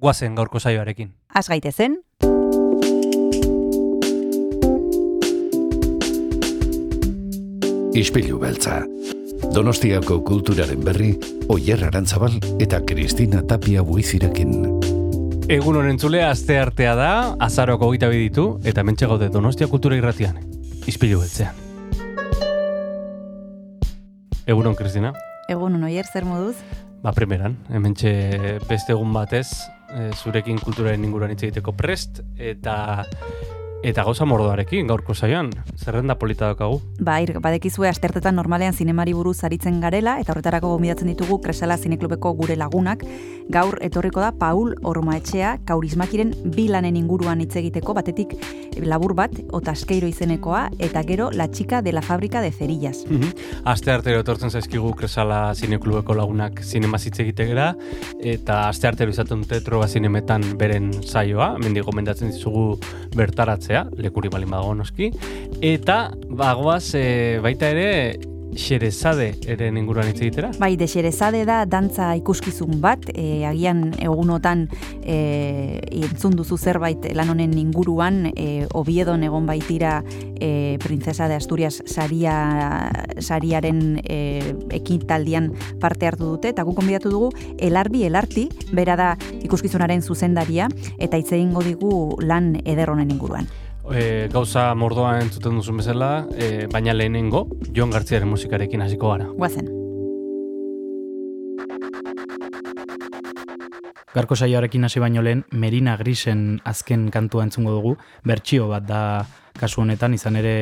guazen gaurko saioarekin. Az gaitezen, Ispilu beltza. Donostiako kulturaren berri, Oyer Arantzabal eta Kristina Tapia buizirekin. Egun honen zule, aste artea da, azaroko gita ditu eta mentxe gaude Donostia Kultura Irratian. Izpilu beltzean. Egunon, Kristina. egun oier zer moduz? Ba, primeran, hementxe beste egun batez, e, zurekin kulturaren inguruan hitz egiteko prest, eta eta gauza mordoarekin gaurko saioan, zerrenda polita daukagu. Ba, ir, badekizue astertetan normalean zinemari buruz aritzen garela, eta horretarako gomidatzen ditugu Kresala Zineklubeko gure lagunak. Gaur etorriko da Paul Ormaetxea, kaurismakiren bilanen inguruan hitz egiteko, batetik labur bat, otaskeiro izenekoa, eta gero La Chica de la Fábrica de Cerillas. Mhm. Aste artero etortzen zaizkigu Kresala Zineklubeko lagunak zinema hitz egitegera, eta aste artero izaten dute zinemetan beren saioa, mendik gomendatzen dizugu lekuri balin badago noski, eta bagoaz e, baita ere xerezade ere inguruan hitz egitera. Bai, deserezade da dantza ikuskizun bat, e, agian egunotan e, entzun duzu zerbait lan honen inguruan, e, Obiedon egon baitira e, Princesa de Asturias saria, sariaren e, ekitaldian parte hartu dute, eta gu konbidatu dugu Elarbi Elarti, bera da ikuskizunaren zuzendaria, eta hitz egingo digu lan eder honen inguruan. E, gauza mordoa entzuten duzun bezala, e, baina lehenengo, Jon Gartziaren musikarekin hasiko gara. Guazen. Garko saioarekin hasi baino lehen, Merina Grisen azken kantua entzungo dugu, bertsio bat da kasu honetan, izan ere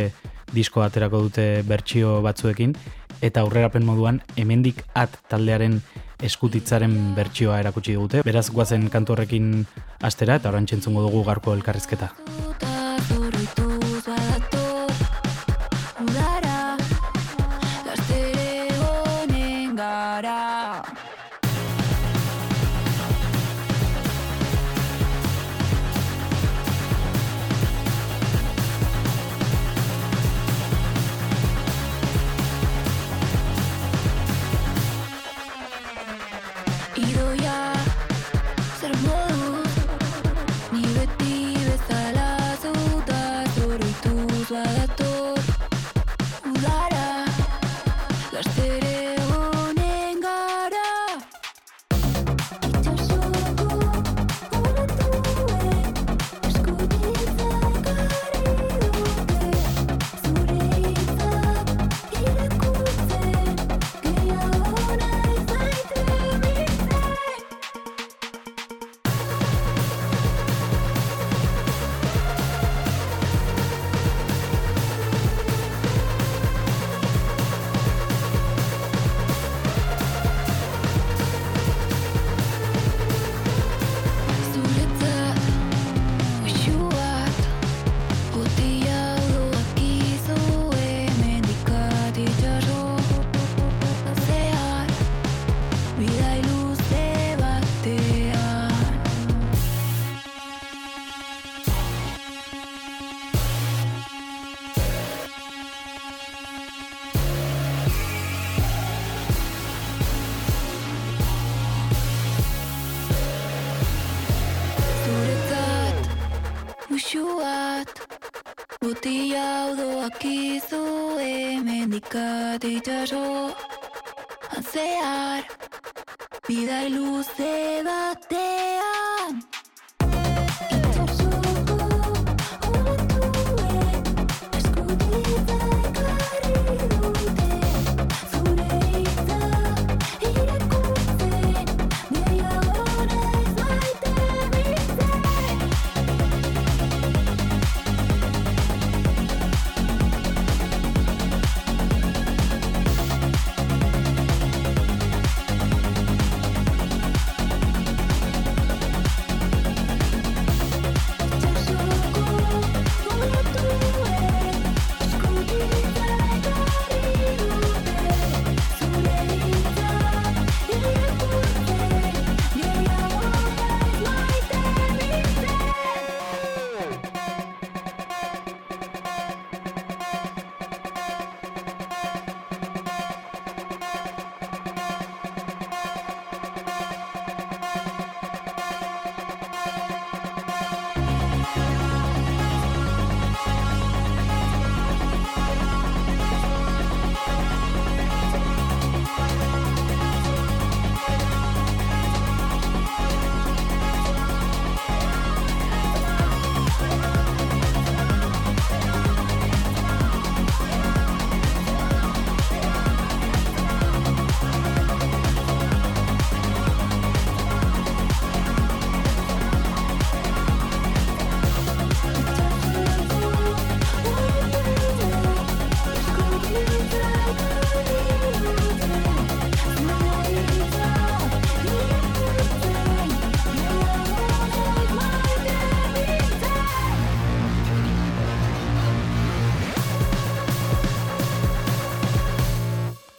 disko aterako dute bertsio batzuekin, eta aurrerapen moduan, hemendik at taldearen eskutitzaren bertsioa erakutsi dute. Beraz, guazen kantu horrekin astera, eta orain entzungo dugu garko elkarrizketa. boca te yo ansiar, vida y luz, debate.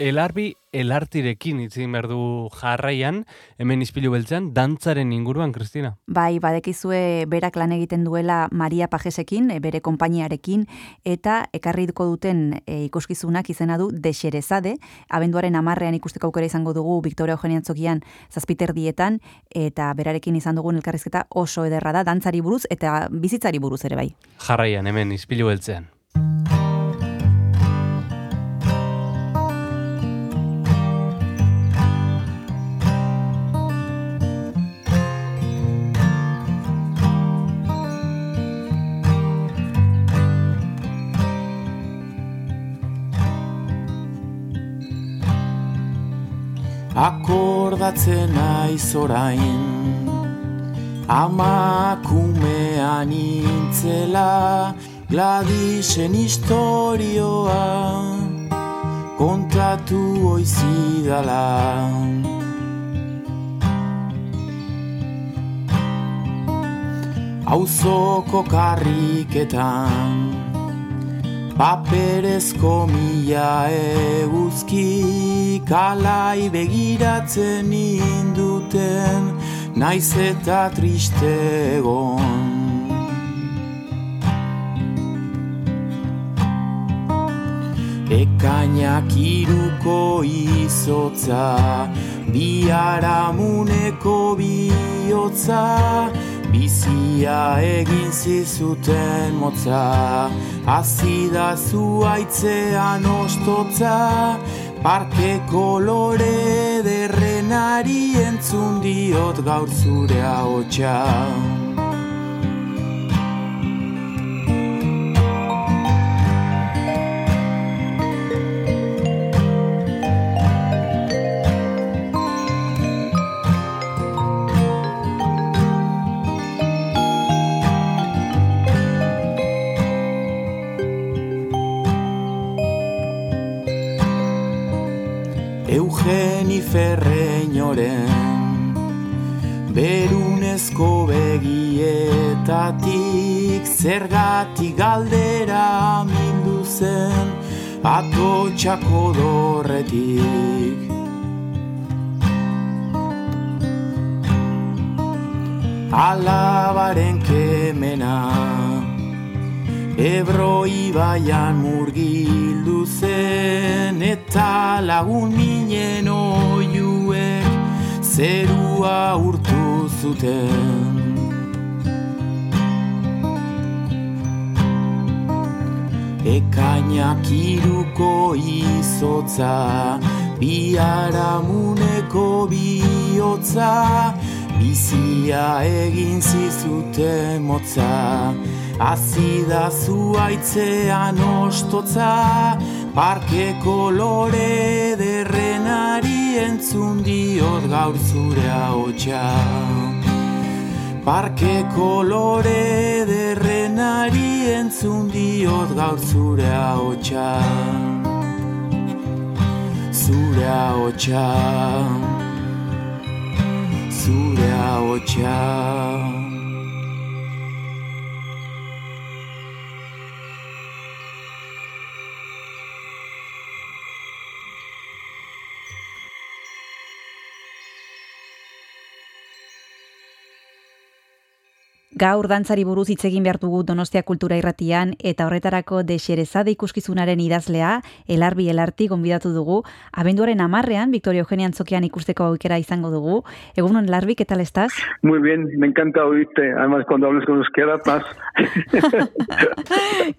Elarbi elartirekin itzin behar du jarraian, hemen izpilu beltzean, dantzaren inguruan, Kristina. Bai, badekizue berak lan egiten duela Maria Pajesekin, e, bere konpainiarekin, eta ekarriko duten e, ikuskizunak izena du Dexerezade, abenduaren amarrean ikusteko aukera izango dugu Victoria Eugenia Antzokian zazpiter dietan, eta berarekin izan dugun elkarrizketa oso ederra da, dantzari buruz eta bizitzari buruz ere bai. Jarraian, hemen izpilu beltzean. Akordatzen naiz orain. Amakumean intzela Gladisen historioa Kontatu oizidala. Auzoko karriketan Paperezko mila eguzki kalai begiratzen induten naiz eta triste egon. Ekainak iruko izotza, biharamuneko bihotza, bizia egin zizuten motza, azida zuaitzean ostotza, parke kolore derrenari entzun diot gaur zure ahotsa. Atotxako dorretik Alabaren kemena Ebro ibaian murgildu zen eta lagun minen oiuek zerua urtu zuten. Ekainak iruko izotza, biharamuneko bihotza, bizia egin zizuten motza, azida zuaitzean ostotza, parke kolore derrenari entzun diot gaur zure ahotsa. Parke kolore derrenari entzun diot gaur zure ahotsa. Zure ahotsa. Zure ahotsa. Gaur dantzari buruz hitz egin behar dugu Donostia Kultura Irratian eta horretarako Dexerezade ikuskizunaren idazlea Elarbi Elarti gonbidatu dugu. Abenduaren amarrean, Victoria Eugenia Antzokian ikusteko aukera izango dugu. Egunon, Larbi, ¿qué tal estás? Muy bien, me encanta oírte. Además, cuando hables con euskera, más.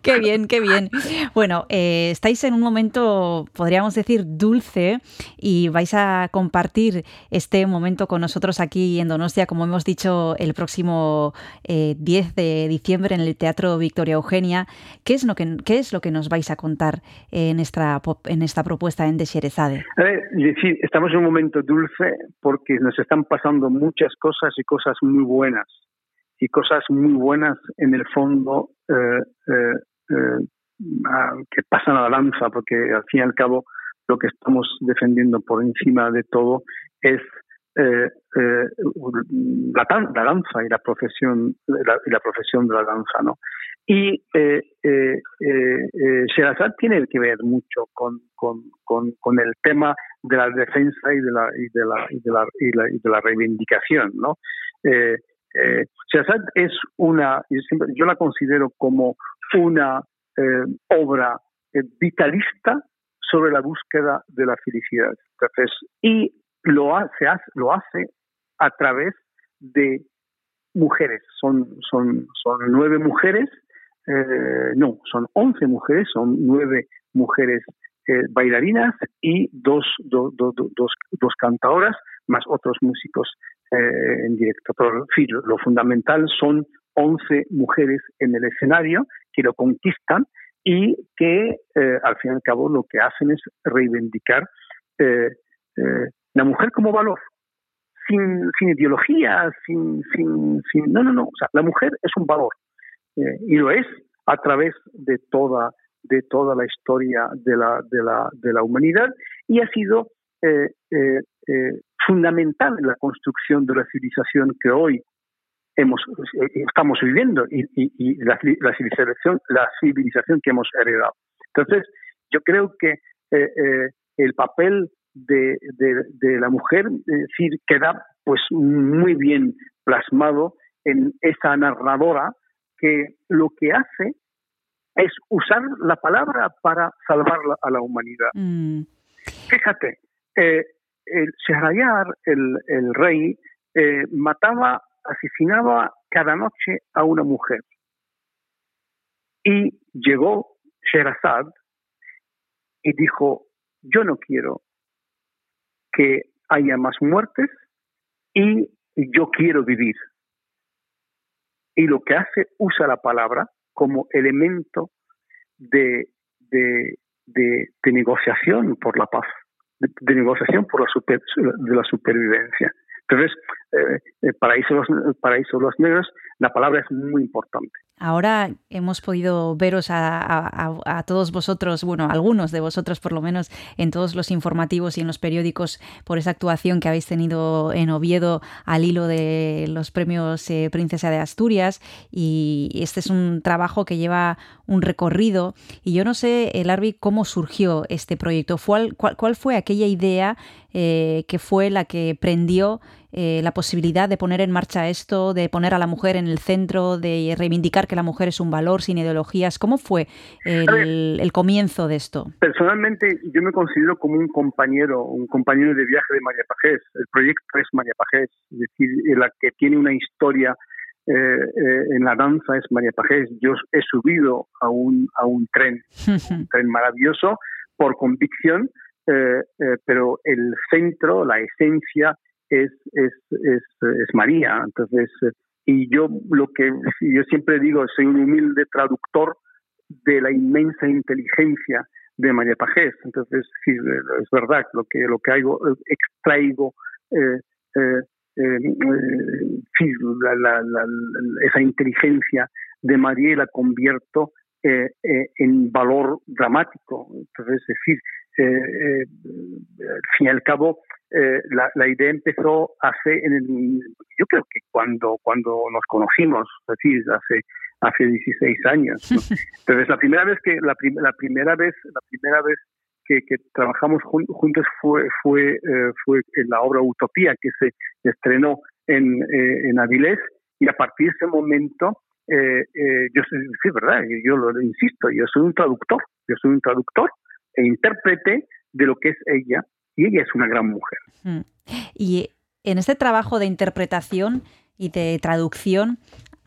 qué bien, qué bien. Bueno, eh, estáis en un momento, podríamos decir, dulce y vais a compartir este momento con nosotros aquí en Donostia, como hemos dicho, el próximo eh, 10 de diciembre en el Teatro Victoria Eugenia. ¿Qué es lo que, qué es lo que nos vais a contar en esta, en esta propuesta en Desherezade? Sí, estamos en un momento dulce porque nos están pasando muchas cosas y cosas muy buenas. Y cosas muy buenas en el fondo eh, eh, eh, que pasan a la danza, porque al fin y al cabo lo que estamos defendiendo por encima de todo es eh, eh, la, la, danza y la profesión la, y la profesión de la danza no Y eh, eh, eh, Sherazad tiene que ver mucho con, con, con, con el tema de la defensa y de la, y de la, y de la, y la, y de la reivindicación, ¿no? Sherazad es una, yo, siempre, yo la considero como una obra vitalista sobre la búsqueda de la felicidad. Entonces, y lo hace, lo hace a través de mujeres. Son, son, son nueve mujeres, eh, no, son once mujeres, son nueve mujeres eh, bailarinas y dos, do- do- do- dos, dos cantadoras, más otros músicos eh, en directo. Pero, en fin, lo, fundamental son once mujeres en el escenario que lo conquistan y que al fin y al cabo lo que hacen es reivindicar eh, la mujer como valor, sin, sin ideología, sin, sin, sin... No, no, no. O sea, la mujer es un valor eh, y lo es a través de toda de toda la historia de la, de la, de la humanidad y ha sido eh, eh, fundamental en la construcción de la civilización que hoy hemos, estamos viviendo y, y, y la, la, civilización, la civilización que hemos heredado. Entonces, yo creo que el papel de, de, de, la mujer es decir, queda pues muy bien plasmado en esa narradora que lo que hace es usar la palabra para salvar a la humanidad. Mm. Fíjate, eh, el Shehrayar, el, el rey, eh, mataba, asesinaba cada noche a una mujer. Y llegó Sherazad y dijo, yo no quiero que haya más muertes y yo quiero vivir. Y lo que hace, usa la palabra como elemento de, de, de, negociación por la paz, de, de negociación por la, super, de la supervivencia. Entonces, eh, para, eso los, para eso los negros, la palabra es muy importante. Ahora hemos podido veros a, a, todos vosotros, bueno, algunos de vosotros por lo menos, en todos los informativos y en los periódicos por esa actuación que habéis tenido en Oviedo al hilo de los premios eh, Princesa de Asturias. Y este es un trabajo que lleva un recorrido. Y yo no sé, el Arbi, cómo surgió este proyecto. ¿Cuál, cuál, cuál fue aquella idea eh, que fue la que prendió eh, la posibilidad de poner en marcha esto, de poner a la mujer en el centro, de reivindicar que la mujer es un valor sin ideologías. ¿Cómo fue el, el, comienzo de esto? Personalmente, yo me considero como un compañero, un compañero de viaje de María Pajés. El proyecto es María Pajés, es decir, la que tiene una historia eh, eh, en la danza es María Pajés. Yo he subido a un, a un tren, un tren maravilloso, por convicción, eh, pero el centro, la esencia, es, es, es, es María. Entonces, y yo lo que yo siempre digo, soy un humilde traductor de la inmensa inteligencia de María Pajés. Entonces, sí, es verdad, lo que, lo que hago, extraigo eh, eh, la, la, esa inteligencia de María y la convierto eh, en valor dramático. Entonces, es decir, eh, al fin y al cabo, eh, la, la, idea empezó hace, en el, yo creo que cuando, cuando nos conocimos, es decir, hace, hace 16 años. ¿no? Entonces, la primera vez que, la, prim la primera vez, la primera vez que, que trabajamos jun juntos fue, fue, eh, fue en la obra Utopía, que se estrenó en, eh, en Avilés, y a partir de ese momento, eh, yo soy, sí, verdad, yo lo insisto, yo soy un traductor, yo soy un traductor e intérprete de lo que es ella, y ella es una gran mujer. Mm. Y en este trabajo de interpretación y de traducción,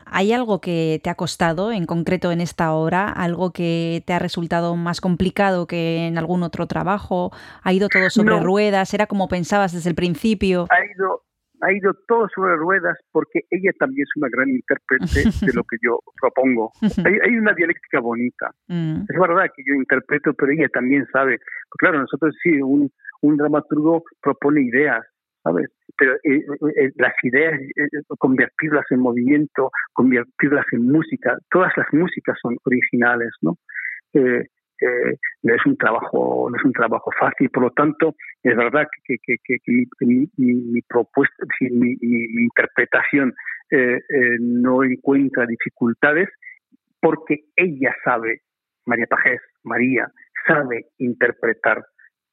¿hay algo que te ha costado, en concreto en esta obra? ¿Algo que te ha resultado más complicado que en algún otro trabajo? ¿Ha ido todo sobre no. ruedas? ¿Era como pensabas desde el principio? Ha ido, ha ido todo sobre ruedas porque ella también es una gran intérprete de lo que yo propongo. hay, hay, una dialéctica bonita. Mm. Es verdad que yo interpreto, pero ella también sabe. Pues claro, nosotros sí, un, un dramaturgo propone ideas, ¿sabes? Pero eh, eh, las ideas, eh, convertirlas en movimiento, convertirlas en música, todas las músicas son originales, ¿no? No es un trabajo, no es un trabajo fácil, por lo tanto, es verdad que, mi, mi, propuesta, mi, interpretación no encuentra dificultades, porque ella sabe, María Pajés, María, sabe interpretar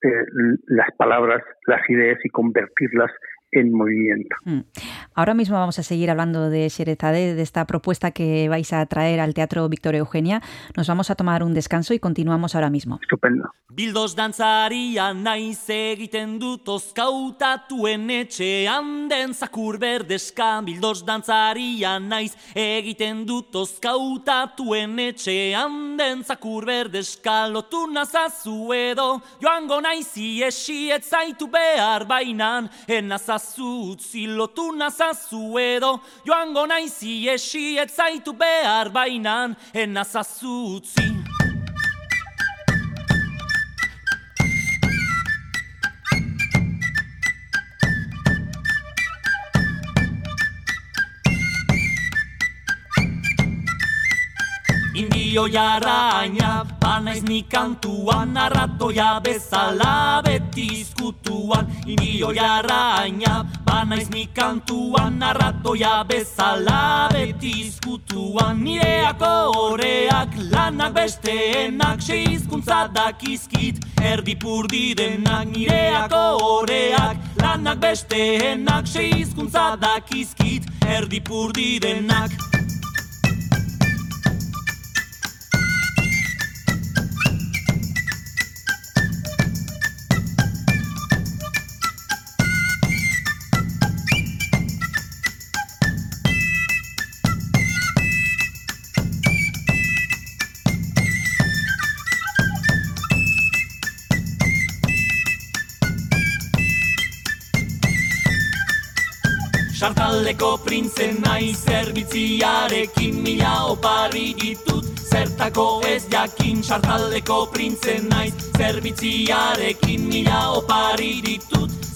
eh, las palabras, las ideas y convertirlas en movimiento. Mm. Ahora mismo vamos a seguir hablando de Xerezade, de esta propuesta que vais a traer al Teatro Victoria Eugenia. Nos vamos a tomar un descanso y continuamos ahora mismo. Estupendo. Bildos dantzaria naiz egiten dut ozkautatuen etxean den zakur berdeska Bildos dantzaria naiz egiten dut ozkautatuen etxean den zakur berdeska Lotu nazazu edo joango naizi esi ez zaitu behar bainan Enazazu utzi lotu nazazu edo. Joango naizi esi ez zaitu behar bainan Enazazu utzi Indio jarraina, banaiz ni kantuan Arratoia bezala beti izkutuan. Indio jarraina, banaiz ni kantuan Arratoia bezala beti izkutuan. Nireako oreak lanak besteenak Se hizkuntza dakizkit erdipurdi denak. Nireako oreak lanak besteenak Se hizkuntza dakizkit erdipurdi denak Sartaldeko printzen nahi zerbitziarekin mila opari ditut Zertako ez jakin. Sartaldeko printzen naiz zerbitziarekin mila opari ditut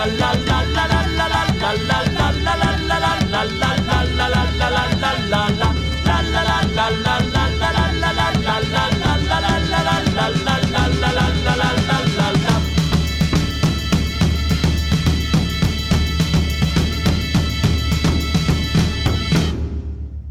la la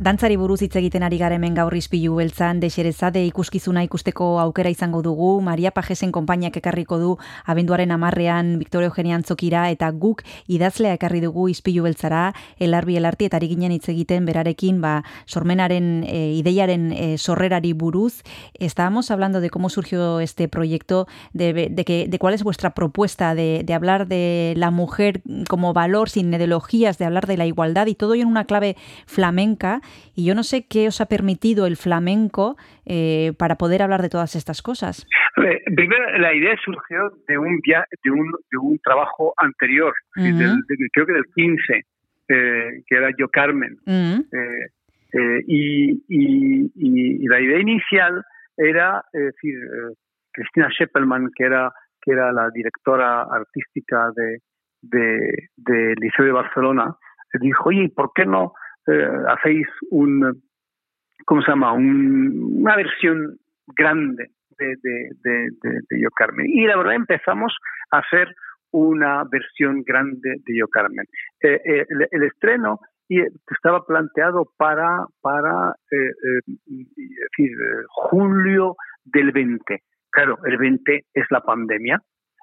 Dantzari buruz hitz egiten ari gara hemen gaur izpilu beltzan, deserezade ikuskizuna ikusteko aukera izango dugu, Maria Pajesen konpainiak ekarriko du abenduaren amarrean Victoria Eugenia Antzokira eta guk idazlea ekarri dugu izpilu beltzara, elarbi elarti eta ari ginen hitz egiten berarekin, ba, sormenaren e, ideiaren e, sorrerari buruz. Estábamos hablando de cómo surgió este proyecto, de, de, que, de cuál es vuestra propuesta de, de hablar de la mujer como valor sin ideologías, de hablar de la igualdad y todo ello en una clave flamenca. Y yo no sé qué os ha permitido el flamenco eh, para poder hablar de todas estas cosas. Primero, la idea surgió de un via de un, de un trabajo anterior, Ujú. del- de- creo que del 15, eh, que era Yo Carmen. Mm, Eh, eh, y, y- y- la idea inicial era, es decir, eh, Cristina Scheppelman, que era, que era la directora artística de, de, del Liceo de Barcelona, dijo, oye, ¿por qué no hacéis un, ¿cómo se llama? Un- una versión grande de, de, de, Yo Carmen. Y la verdad empezamos a hacer una versión grande de Yo Carmen. Eh, eh, el, estreno eh, estaba planteado para, para eh, eh, eh, julio del 20. Claro, el 20 es la pandemia.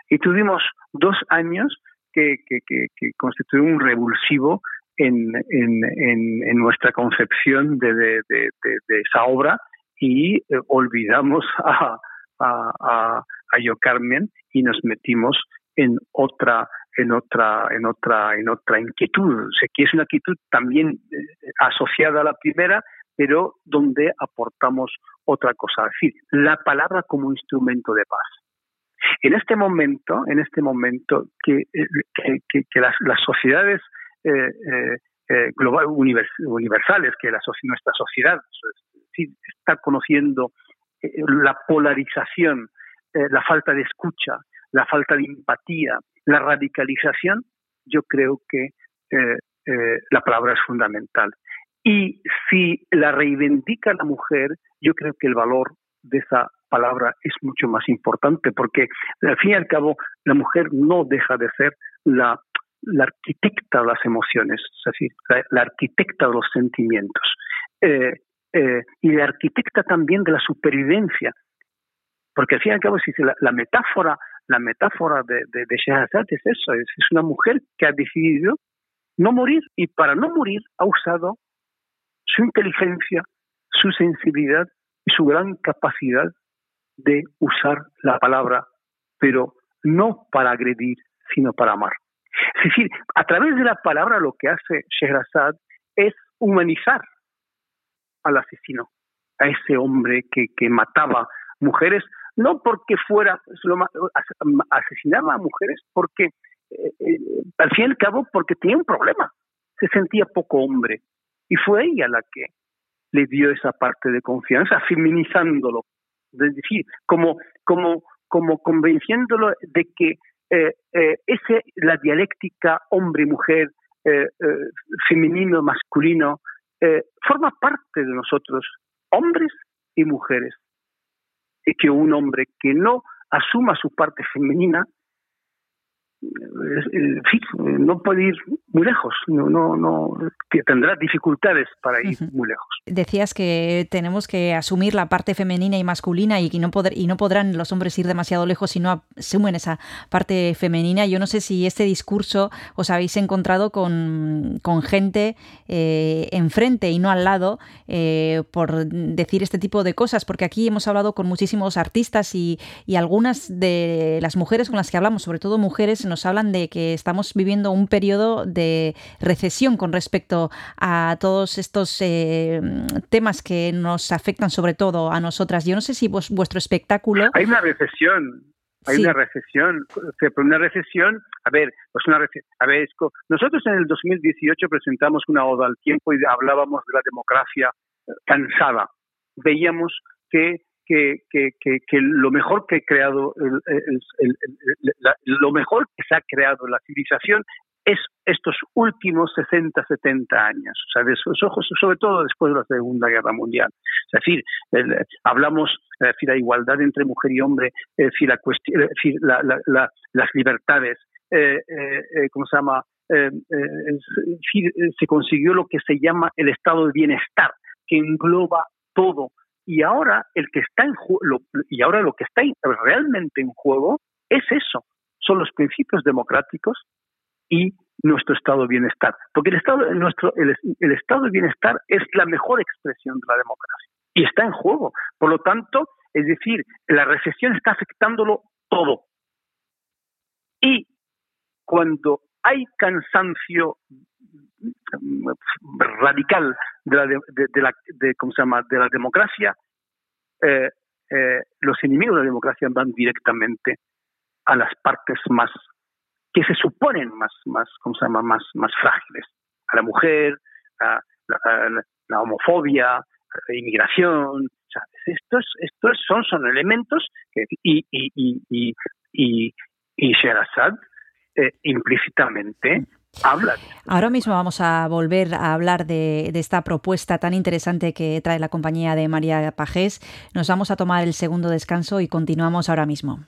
Y tuvimos dos años que, que, que, que constituyeron un revulsivo en, en, en, en nuestra concepción de, de, de, esa obra y eh, olvidamos a, a, a, Yo Carmen y nos metimos en otra en otra en otra en otra inquietud, o que es una inquietud también eh, asociada a la primera, pero donde aportamos otra cosa, es decir, la palabra como instrumento de paz. En este momento, en este momento que, eh, que, que- las, las sociedades global, univers- universales, que nuestra sociedad, es decir, estar conociendo eh, la polarización, eh, la falta de escucha, la falta de empatía, la radicalización, yo creo que eh, eh, la palabra es fundamental. Y si la reivindica la mujer, yo creo que el valor de esa palabra es mucho más importante, porque al fin y al cabo la mujer no deja de ser la, la arquitecta de las emociones, es decir, la, arquitecta de los sentimientos. Eh, eh, y la arquitecta también de la supervivencia, porque al fin y al cabo si la, la metáfora, la metáfora de, de, de es eso, es, es una mujer que ha decidido no morir y para no morir ha usado su inteligencia, su sensibilidad y su gran capacidad de usar la palabra, pero no para agredir, sino para amar. Es decir, a través de la palabra lo que hace Shehrazad es humanizar al asesino, a ese hombre que, que mataba mujeres, no porque fuera, asesinaba a mujeres porque, eh, eh, al fin y al cabo, porque tenía un problema, se sentía poco hombre. Y fue ella la que le dio esa parte de confianza, feminizándolo, es decir, como, como, como convenciéndolo de que eh, eh, ese, la dialéctica hombre-mujer, eh, femenino-masculino, forma parte de nosotros, hombres y mujeres. Y que un hombre que no asuma su parte femenina en fin, no puede ir muy lejos, no, no, no, que tendrá dificultades para ir uh -huh. muy lejos. Decías que tenemos que asumir la parte femenina y masculina y que no poder, y no podrán los hombres ir demasiado lejos si no asumen esa parte femenina. Yo no sé si este discurso os habéis encontrado con, con gente eh, enfrente y no al lado eh, por decir este tipo de cosas, porque aquí hemos hablado con muchísimos artistas y, y algunas de las mujeres con las que hablamos, sobre todo mujeres, nos hablan de que estamos viviendo un periodo de recesión con respecto a todos estos eh, temas que nos afectan sobre todo a nosotras. Yo no sé si vos, vuestro espectáculo... Hay una recesión, hay sí. una recesión, pero una recesión, a ver, pues una recesión, a ver, nosotros en el 2018 presentamos una oda al tiempo y hablábamos de la democracia cansada. Veíamos que que, que, que, lo mejor que ha creado, el, lo mejor que se ha creado la civilización es estos últimos 60, 70 años, o sea, de, sobre todo después de la Segunda Guerra Mundial. Es decir, el, hablamos decir, la igualdad entre mujer y hombre, decir, la la, la, las libertades, eh, eh, ¿cómo se llama? Eh, se consiguió lo que se llama el estado de bienestar, que engloba todo, y ahora el que está en lo, y ahora lo que está realmente en juego es eso son los principios democráticos y nuestro estado de bienestar porque el estado nuestro el, el estado de bienestar es la mejor expresión de la democracia y está en juego. Por lo tanto es decir la recesión está afectándolo todo. Y cuando hay cansancio radical de la, de, de la de, ¿cómo se llama? de la democracia, eh, eh, los enemigos de la democracia van directamente a las partes más que se suponen más, más, ¿cómo se llama? más, más frágiles, a la mujer, a la, homofobia, a la inmigración. Estos, estos son, son elementos que, y, y, y, y, y, y Sherazad eh, implícitamente Ahora mismo vamos a volver a hablar de, de, esta propuesta tan interesante que trae la compañía de María Pajés. Nos vamos a tomar el segundo descanso y continuamos ahora mismo.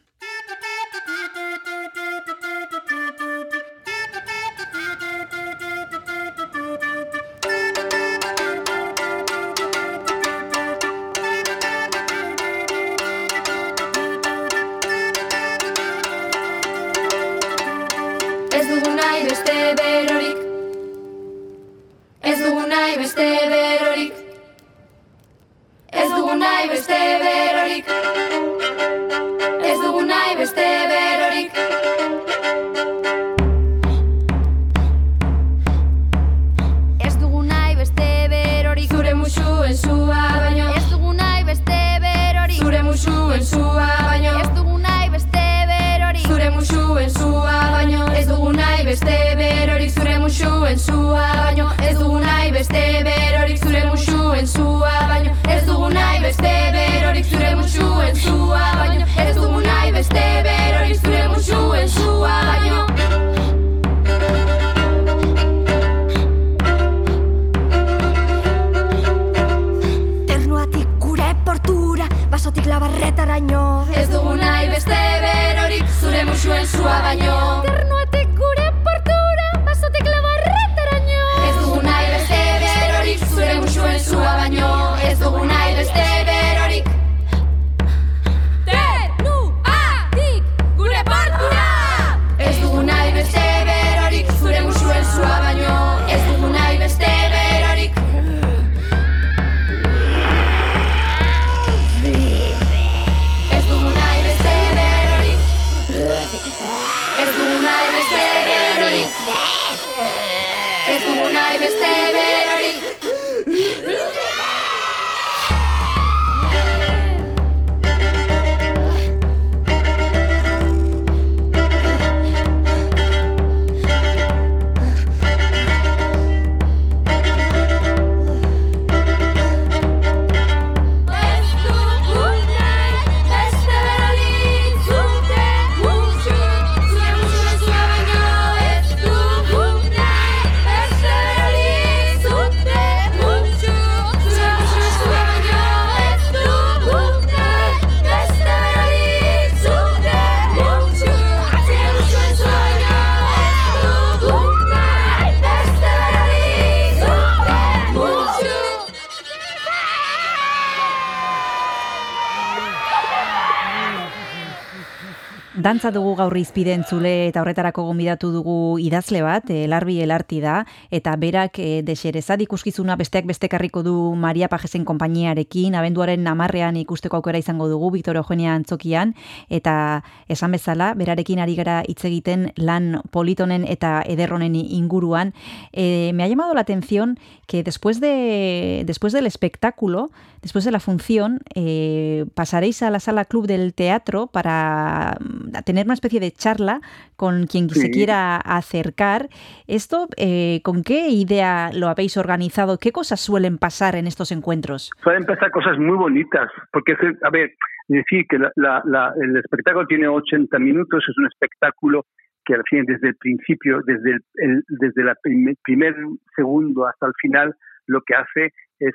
Dantza dugu gaur izpide entzule eta horretarako gonbidatu dugu idazle bat, eh, Larbi Elarti da, eta berak e, deserezad ikuskizuna besteak bestekarriko du Maria Pajesen konpainiarekin, abenduaren namarrean ikusteko aukera izango dugu, Victor Eugenia Antzokian, eta esan bezala, berarekin ari gara hitz egiten lan politonen eta ederronen inguruan. Eh, me ha llamado la atención que después, de, después del espectáculo, después de la función, eh, pasaréis a la sala club del teatro para tener una especie de charla con quien se quiera acercar. ¿Esto eh, con qué idea lo habéis organizado? ¿Qué cosas suelen pasar en estos encuentros? Pueden pasar cosas muy bonitas, porque, a ver, decir que la- la- la- el espectáculo tiene 80 minutos, es un espectáculo que al fin, desde el principio, desde el, el- desde el primer segundo hasta el final, lo que hace es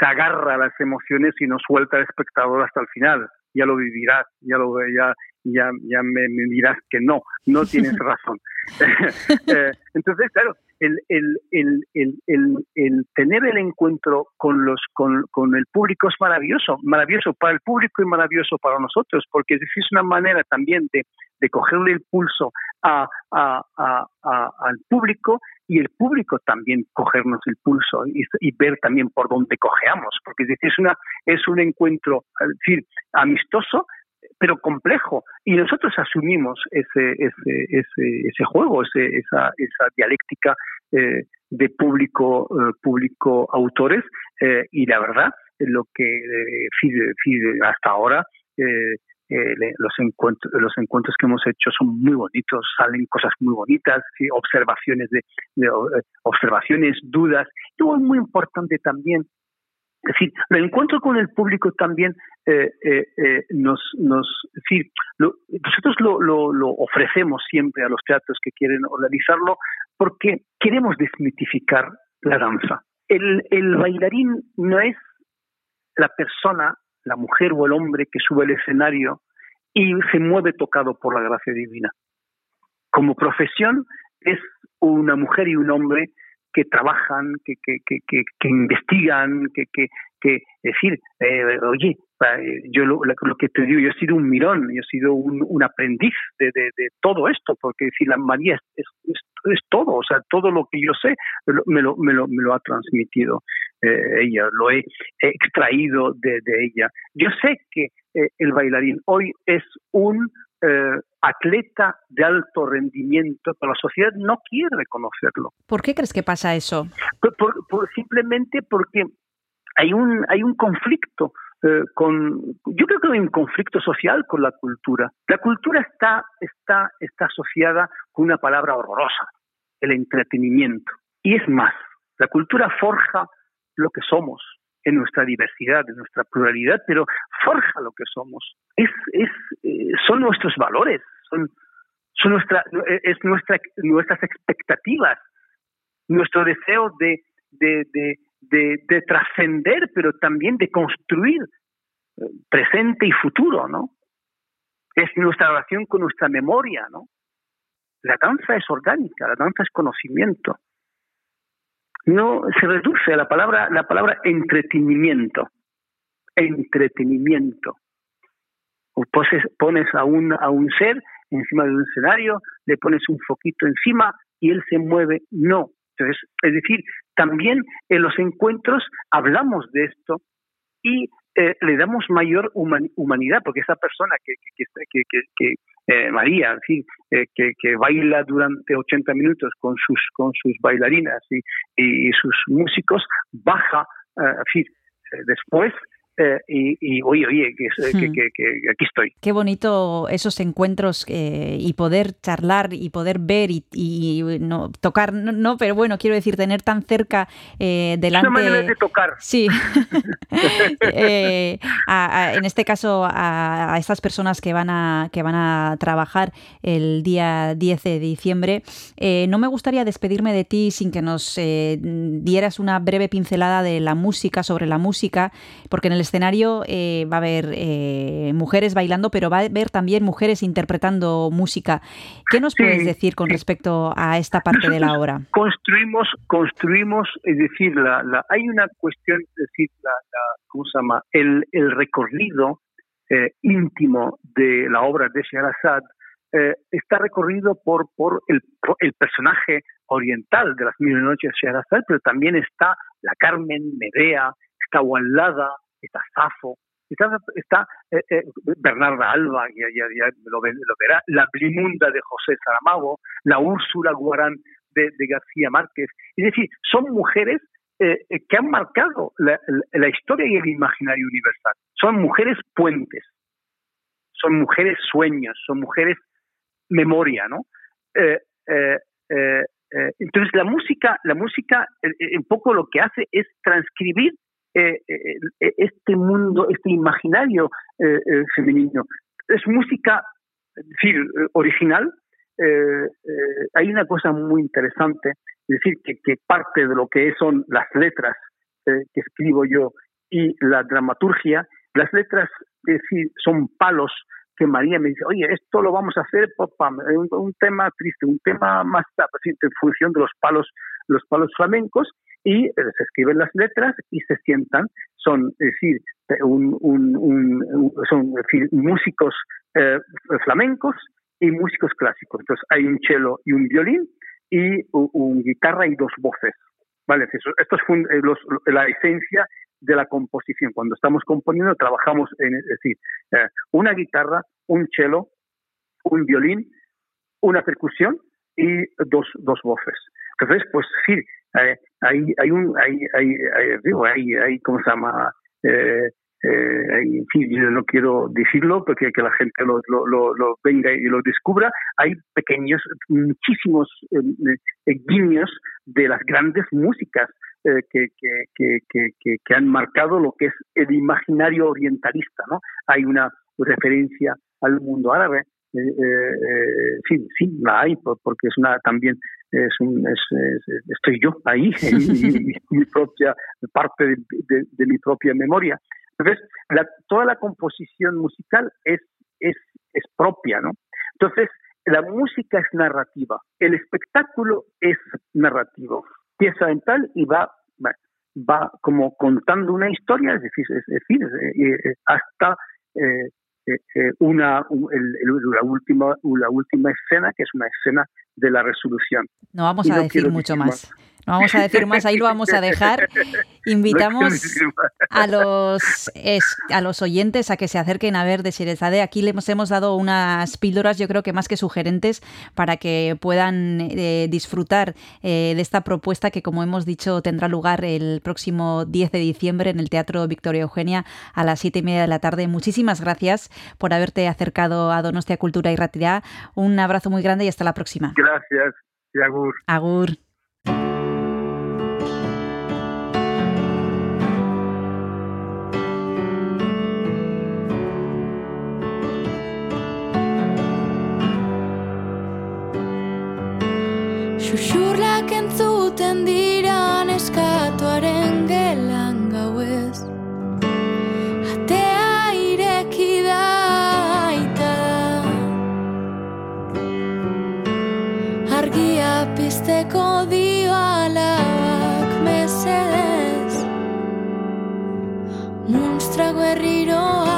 se agarra a las emociones y nos suelta al espectador hasta el final. Ya lo vivirás, ya lo ya, ya, ya me, me dirás que no, no tienes razón. Eh, Entonces, claro, el, el, el, el, el, tener el encuentro con los con, con el público es maravilloso, maravilloso para el público y maravilloso para nosotros, porque es una manera también de, de cogerle el pulso a, a, a, al público y el público también cogernos el pulso y, y ver también por dónde cojeamos, porque es decir, es una es un encuentro, decir, amistoso pero complejo. Y nosotros asumimos ese ese ese, ese juego, ese, esa esa dialéctica eh, de público eh, público autores eh, y la verdad lo que eh, fide- fide hasta ahora eh, eh, los encuentros los encuentros que hemos hecho son muy bonitos salen cosas muy bonitas observaciones de, observaciones dudas y algo muy importante también es decir, el encuentro con el público también eh, eh, eh, nos, nosotros lo, lo, ofrecemos siempre a los teatros que quieren organizarlo porque queremos desmitificar la danza. El bailarín no es la persona, la mujer o el hombre que sube al escenario y se mueve tocado por la gracia divina. Como profesión es una mujer y un hombre que trabajan, que, que, que, que, investigan, que, que, es decir, eh, oye, yo lo, lo, que te digo, yo he sido un mirón, yo he sido un, un aprendiz de, de, de, todo esto, porque si la María es, es, es, es, todo, o sea, todo lo que yo sé me lo, me lo, me lo ha transmitido eh, ella, lo he extraído de, de, ella. Yo sé que eh, el bailarín hoy es un eh, atleta de alto rendimiento, pero la sociedad no quiere reconocerlo. ¿Por qué crees que pasa eso? Por, por, por simplemente porque hay un, hay un conflicto eh, con, yo creo que hay un conflicto social con la cultura. La cultura está, está, está asociada con una palabra horrorosa, el entretenimiento. Y es más, la cultura forja lo que somos en nuestra diversidad, en nuestra pluralidad, pero forja lo que somos. Es, es, eh, son nuestros valores, son, son nuestra, es nuestra, nuestras expectativas, nuestro deseo de, de, de trascender, pero también de construir presente y futuro, ¿no? es nuestra relación con nuestra memoria, ¿no? La danza es orgánica, la danza es conocimiento. No se reduce a la palabra, la palabra entretenimiento. Entretenimiento. O pones a un, a un ser encima de un escenario, le pones un foquito encima y él se mueve. No. Entonces, es decir, también en los encuentros hablamos de esto y eh, le damos mayor human- humanidad, porque esa persona que, que, que, que, eh, María, en eh, que, que baila durante 80 minutos con sus, con sus bailarinas y, y sus músicos, baja, eh, en después eh, y, y, oye, oye, que, que, Hmm. que, que aquí estoy. Qué bonito esos encuentros eh, y poder charlar y poder ver y, y no tocar, no, no, pero bueno, quiero decir, tener tan cerca eh, Es una manera delante. de tocar. Sí, Eh, a- a- en este caso a, a estas personas que van a que van a trabajar el día 10 de diciembre, eh, no me gustaría despedirme de ti sin que nos eh, dieras una breve pincelada de la música sobre la música, porque en el escenario eh, va a haber eh, mujeres bailando, pero va a haber también mujeres interpretando música. ¿Qué nos Sí, puedes decir con respecto a esta parte de la obra? construimos construimos es decir la, la hay una cuestión es decir la, la- cómo se llama el, el recorrido eh, íntimo de la obra de Sherazad eh, está recorrido por por el, por el personaje oriental de las mil noches de Sherazad pero también está la Carmen Medea está Wallada está Safo está, eh, eh, Bernarda Alba ya, lo, lo verá la Blimunda de José Saramago la Úrsula Guarán de, García Márquez. Es decir, son mujeres eh, eh, que han marcado la, historia y el imaginario universal. Son mujeres puentes, son mujeres sueños, son mujeres memoria, ¿no? Entonces la música, la música, un poco lo que hace es transcribir eh, eh, eh, este mundo, este imaginario eh, femenino. Es música, es decir, original, hay una cosa muy interesante, es decir, que, que parte de lo que son las letras que escribo yo y la dramaturgia, las letras, es decir, son palos que María me dice, oye, esto lo vamos a hacer, pam, un, un tema triste, un tema más en función de los palos, los palos flamencos, y eh, se escriben las letras y se sientan, son, es decir, un, son decir, músicos eh, flamencos y músicos clásicos. Entonces hay un cello y un violín y un guitarra y dos voces. Vale, esto es eh, los- la esencia de la composición. Cuando estamos componiendo trabajamos en, es decir, una guitarra, un cello, un violín, una percusión y dos, dos voces. Entonces, pues sí, eh, hay, hay un, hay, hay, digo, hay, hay, ¿cómo se llama? Eh, eh, en fin, yo no quiero decirlo porque que la gente lo, lo, lo, venga y lo descubra. Hay pequeños, muchísimos eh, eh, guiños de las grandes músicas eh, que, que, que- que han marcado lo que es el imaginario orientalista. ¿no? Hay una referencia al mundo árabe. Eh, eh, sí, sí, la hay, por- porque es una también es un, es, es- estoy yo ahí, y mi propia parte de, de- de mi propia memoria. Entonces, la- toda la composición musical es, es, es propia, ¿no? Entonces, la música es narrativa, el espectáculo es narrativo, pieza mental y va, va, como contando una historia, es decir, es decir eh, hasta eh, una, un- el- el- la, última, la última escena, que es una escena de la resolución. No vamos Y a no decir mucho decir más. No vamos a decir más, ahí lo vamos a dejar. Invitamos a los es- a los oyentes a que se acerquen a ver de Sherezade. Aquí le hemos, dado unas píldoras, yo creo que más que sugerentes, para que puedan eh, disfrutar eh, de esta propuesta que, como hemos dicho, tendrá lugar el próximo 10 de diciembre en el Teatro Victoria Eugenia a las siete y media de la tarde. Muchísimas gracias por haberte acercado a Donostia Cultura y Ratirá. Un abrazo muy grande y hasta la próxima. Gracias, Yagur. Agur. Xuxurlak entzuten dira Este codío alak mesedez, munstrago herriroa.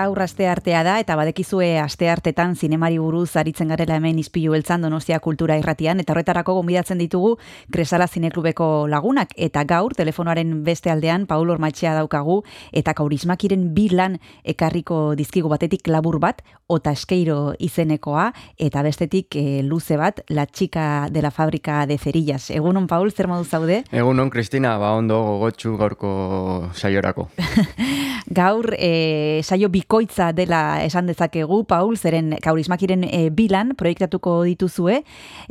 Gaur asteartea da eta badekizue asteartetan zinemari buruz aritzen garela hemen izpilu beltzan Donostia Kultura Irratian eta horretarako gonbidatzen ditugu Kresala Zineklubeko lagunak eta gaur telefonoaren beste aldean Paul Ormatxea daukagu eta Kaurismakiren bi lan ekarriko dizkigu batetik labur bat ota eskeiro izenekoa eta bestetik eh, luze bat La chica de la fábrica de cerillas. Egunon Paul, zer modu zaude? Egunon, Kristina, ba ondo gogotxu gaurko saiorako. Gaur e, saio bikoitza dela esan dezakegu, Paul, zeren kaurismakiren e, bilan proiektatuko dituzue,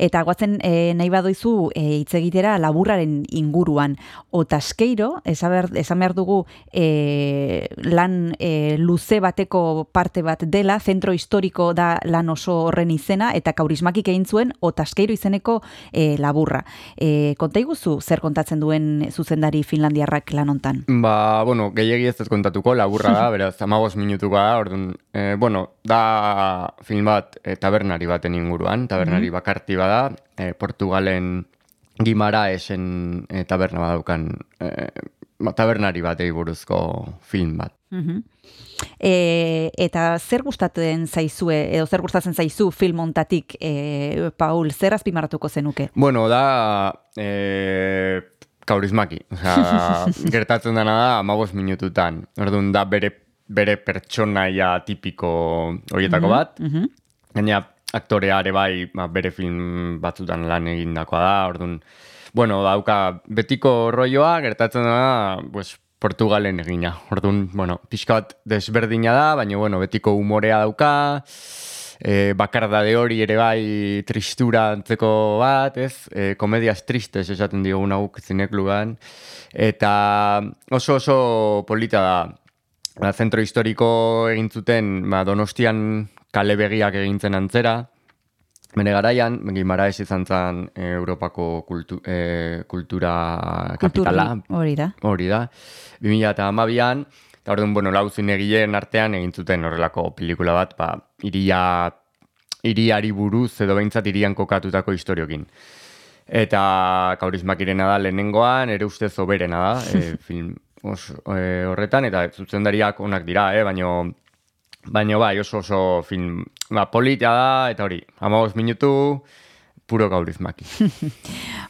eta guatzen e, nahi badoizu e, hitz egitera laburraren inguruan. Otaskeiro, esan behar, esan behar dugu e, lan e, luze bateko parte bat dela, zentro historiko da lan oso horren izena, eta kaurismakik egin zuen Otaskeiro izeneko e, laburra. E, konta iguzu zer kontatzen duen zuzendari finlandiarrak lan hontan? Ba, bueno, gehiagi ez kontatuko, laburra da, beraz, amabos minutuko da, orduan, e, bueno, da film bat e, tabernari baten inguruan, tabernari bakarti bada, e, Portugalen gimara esen e, taberna badaukan e, tabernari batei buruzko film bat. Mhm. E, eta zer gustatzen zaizue, edo zer gustatzen zaizu film hontatik, e, Paul, zer azpimarratuko zenuke? Bueno, da e, kaurismaki. Osea, gertatzen dena da amabos minututan. Orduan, da bere bere pertsonaia tipiko horietako Mhm, bat. mhm. Gaina aktorea ere bai ba, bere film batzutan lan egindakoa da, orduan, bueno, dauka betiko rolloa, gertatzen da, pues, Portugalen egina. Orduan, bueno, pixka bat desberdina da, baina, bueno, betiko umorea dauka, e, bakardade hori ere bai tristura antzeko bat, ez? E, komedias tristes esaten diogun hau zinekluban. Eta oso oso polita da. Ba, zentro historiko egin zuten, ba, donostian kale begiak egintzen antzera, Bene garaian, Gimaraes izan zen eh, Europako kultu, eh, kultura kapitala. hori da. Hori da. 2000 eta amabian, eta orduan, bueno, lau zinegileen artean egin zuten horrelako pelikula bat, ba, iria, iriari buruz edo behintzat irian kokatutako historiokin. Eta kaurismakirena da lehenengoan, ere ustez oberena da, e, film os, e, horretan, eta zuzendariak onak dira, eh, baino, baino bai, oso oso film, ba, polita da, eta hori, amagos minutu, puro kaurismaki.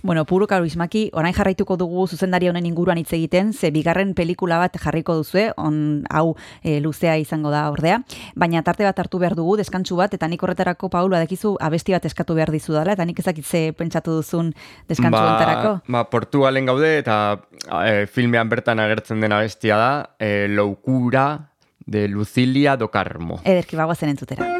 Bueno, puro karismaki, orain jarraituko dugu zuzendari honen inguruan hitz egiten, ze bigarren pelikula bat jarriko duzue, on hau e, luzea izango da ordea, baina tarte bat hartu behar dugu, deskantsu bat, eta nik horretarako, Paul, badekizu abesti bat eskatu behar dizu dela, eta nik ezakitze pentsatu duzun deskantsu hontarako. Ba, Portugalen gaude eta e, filmean bertan agertzen dena bestia da, e, Loukura de Lucilia do Carmo. Ederki bagoazen entzutera.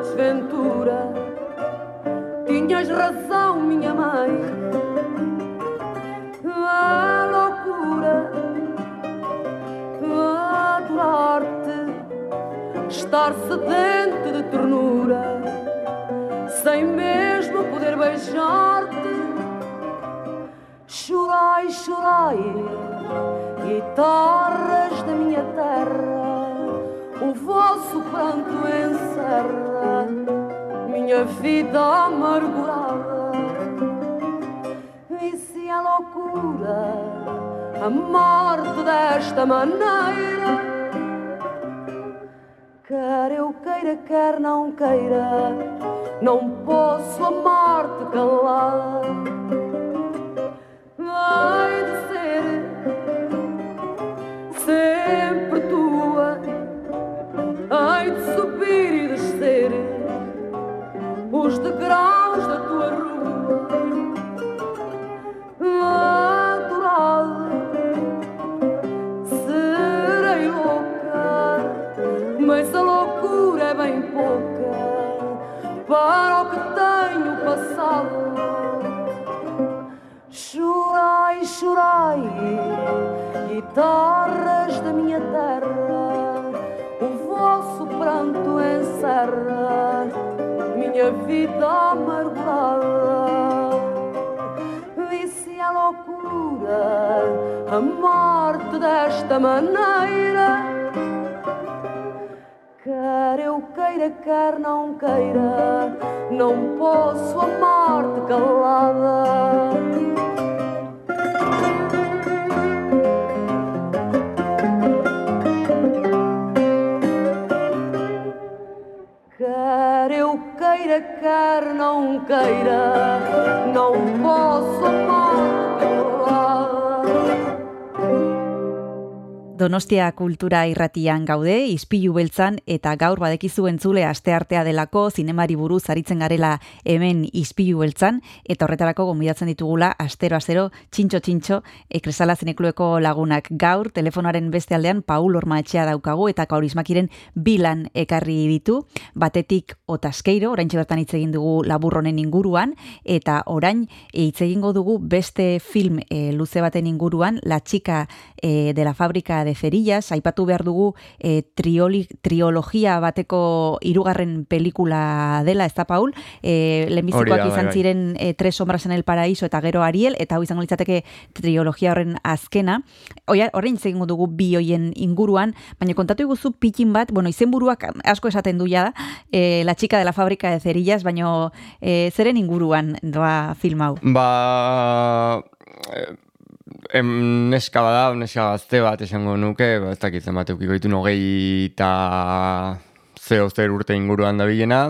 Desventura. Tinhas razão, minha mãe. A loucura adorar-te, estar sedente de ternura, sem mesmo poder beijar-te. Chorai, chorai, guitarras da minha terra, o vosso pranto encerra minha vida amargurada. E se a loucura amar-te desta maneira, quer eu queira, quer não queira, não posso amar-te calada. Vai de ser sempre tua, ai de subir e descer os degraus da tua rua, adorada. Serei louca, mas a loucura é bem pouca para o que tenho passado. Chorai, chorai, guitarras da minha terra, encerra minha vida amargurada. E se a loucura amar-te desta maneira, quer eu queira, quer não queira, não posso amar-te calada. Quer não queira, não posso Donostia kultura irratian gaude, izpilu beltzan, eta gaur badekizu entzule asteartea delako, zinemari buruz aritzen garela hemen izpilu beltzan, eta horretarako gonbidatzen ditugula astero astero txintxo txintxo ekresala zineklueko lagunak. Gaur, telefonaren beste aldean, Paul Ormaetxea daukagu, eta kaurismakiren bilan ekarri ditu, batetik otaskeiro, orain bertan hitz egin dugu laburronen inguruan, eta orain hitz egingo dugu beste film e, luze baten inguruan, La chica e, de la fábrica de de Cerillas, aipatu behar dugu e, trioli, triologia bateko hirugarren pelikula dela, ez da, Paul? E, lehenbizikoak da, bai, izan bai. ziren e, Tres sombras en el paraíso eta gero Ariel, eta hau izango litzateke triologia horren azkena. Oia, horrein zegingo dugu bi hoien inguruan, baina kontatu iguzu pikin bat, bueno, izenburuak asko esaten du ja, e, la chica de la fábrica de cerillas, baina e, zeren inguruan doa film hau? Ba... eh, Em, neska bada, neska gazte bat esango nuke, ba, ez dakit zenbat eukiko ditu hogei eta zeo zer urte inguruan da bilena,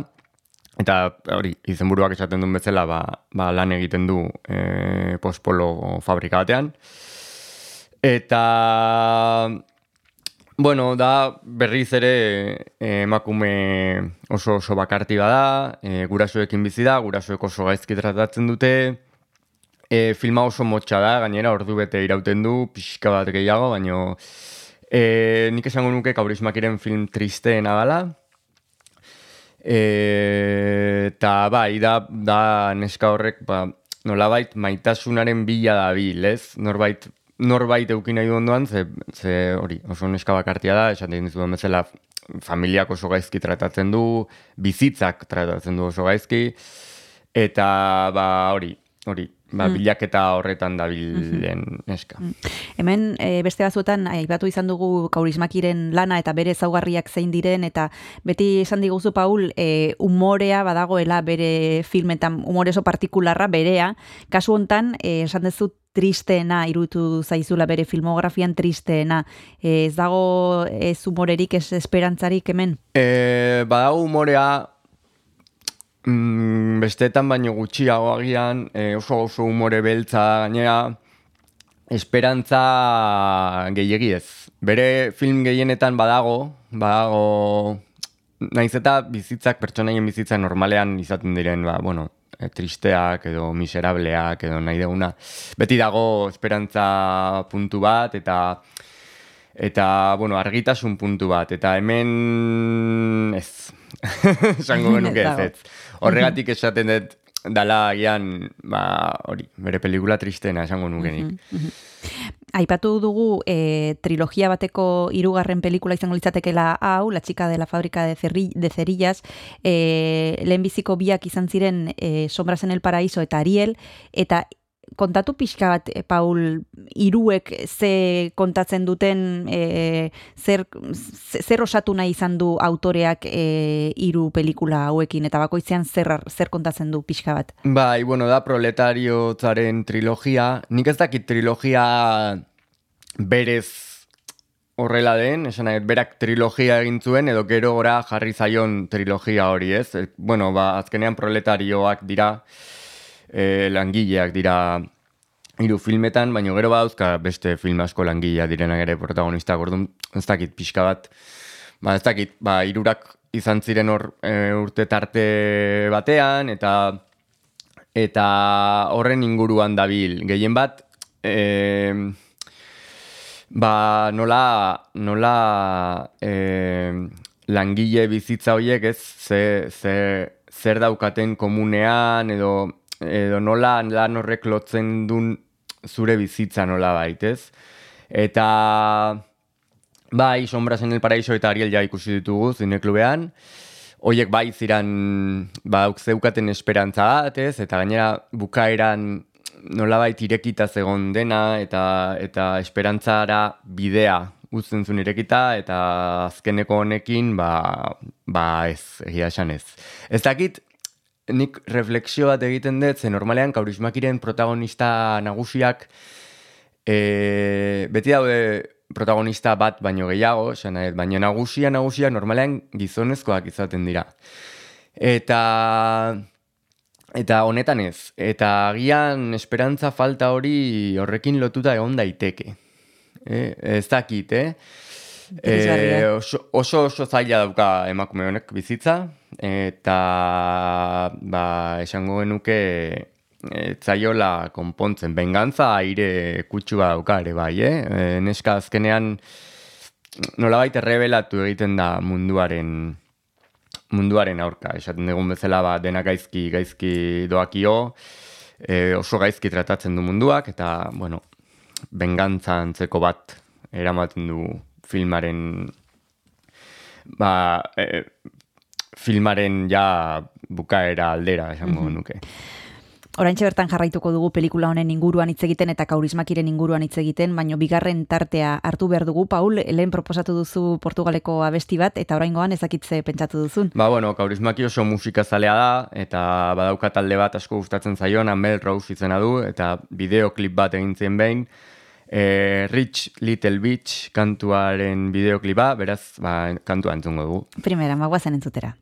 eta hori, izenburuak esaten duen bezala, ba, ba lan egiten du e, pospolo fabrika batean. Eta, bueno, da berriz ere eh, emakume oso oso bakarti bada, e, gurasoekin bizi da, gurasoek oso gaizki tratatzen dute, E, filma oso motxa da, gainera ordu bete irauten du, pixka bat gehiago, baino e, nik esango nuke kaurismakiren film tristeena dela. E, eta bai, da, da neska horrek, ba, nolabait maitasunaren bila da bil, ez? Norbait, norbait eukin nahi ondoan, ze, ze hori, oso neska bakartia da, esan egin dizuen bezala, familiak oso gaizki tratatzen du, bizitzak tratatzen du oso gaizki, eta ba hori, hori, ba, Mm. bilaketa horretan dabilen neska. Hemen e, beste batzuetan aipatu izan dugu kaurismakiren lana eta bere ezaugarriak zein diren eta beti esan diguzu Paul e, umorea badagoela bere filmetan umore oso partikularra berea. Kasu hontan e, esan duzu tristeena iruditu zaizula bere filmografian tristeena. E, ez dago ez umorerik ez esperantzarik hemen. E, badago humorea mm, besteetan baino gutxiago agian, e, oso oso humore beltza gainera, esperantza gehiegi ez. Bere film gehienetan badago, badago, naiz eta bizitzak, pertsonaien bizitzak normalean izaten diren, ba, bueno, e, tristeak edo miserableak edo nahi deguna. Beti dago esperantza puntu bat eta eta, bueno, argitasun puntu bat. Eta hemen ez. Esango genuke ez, ez. Horregatik esaten dut dala agian, ba, hori, bere pelikula tristena esango nukenik. Aipatu dugu e, trilogia bateko hirugarren pelikula izango litzatekeela hau, La chica de la fábrica de, cerri, de cerillas, e, lehenbiziko biak izan ziren e, Sombras en el paraíso eta Ariel, eta kontatu pixka bat, e, Paul, hiruek ze kontatzen duten, e, zer, ze- zer osatu nahi izan du autoreak e, hiru pelikula hauekin, eta bakoitzean zer, zer kontatzen du pixka bat. Bai, bueno, da proletariotzaren trilogia. Nik ez dakit trilogia berez horrela den, esan nahi, berak trilogia egin zuen, edo gero gora jarri zaion trilogia hori, ez? Bueno, ba, azkenean proletarioak dira, e, langileak dira hiru filmetan, baina gero badauzka beste film asko langilea direnak ere protagonistak, orduan ez dakit pixka bat, ba ez dakit, ba hirurak izan ziren hor e, urte tarte batean, eta eta horren inguruan dabil. Gehien bat, e, ba nola, nola e, langile bizitza horiek ez, ze, ze, zer daukaten komunean, edo, edo nola lan horrek lotzen dun zure bizitza nola baitez. Eta bai, Sombras en el Paraíso eta Ariel ja ikusi ditugu zineklubean. Hoiek bai ziran ba, zeukaten esperantza bat, ez? Eta gainera bukaeran nolabait irekita zegon dena eta eta esperantzara bidea uzten zuen irekita eta azkeneko honekin ba, ba ez, egia esan ez. Ez dakit, nik refleksio bat egiten dut, ze normalean kaurismakiren protagonista nagusiak e, beti daude protagonista bat baino gehiago, dut, baina nagusia nagusia normalean gizonezkoak izaten dira. Eta eta honetan ez, eta agian esperantza falta hori horrekin lotuta egon daiteke. Eh, ez dakit, eh? Eh, oso, oso oso zaila dauka emakume honek bizitza, eta ba, esango genuke ez zaiola konpontzen. Bengantza aire kutsua dauka ere bai, eh? E, neska azkenean nolabait errebelatu egiten da munduaren munduaren aurka. Esaten dugun bezala ba, dena gaizki gaizki doakio, e, oso gaizki tratatzen du munduak, eta, bueno, bengantza antzeko bat eramaten du filmaren ba, e, filmaren ja bukaera aldera, esango Mhm. nuke. Oraintxe bertan jarraituko dugu pelikula honen inguruan hitz egiten eta kaurismakiren inguruan hitz egiten, baino bigarren tartea hartu behar dugu, Paul, lehen proposatu duzu Portugaleko abesti bat, eta oraingoan ezakitze pentsatu duzun. Ba, bueno, kaurismaki oso musikazalea da, eta badauka talde bat asko gustatzen zaion, Mel Rose izena du, eta bideoklip bat egin zen behin, e, Rich Little Beach kantuaren bideoklipa, beraz, ba, kantua entzungo dugu. Primera, magoazen entzutera.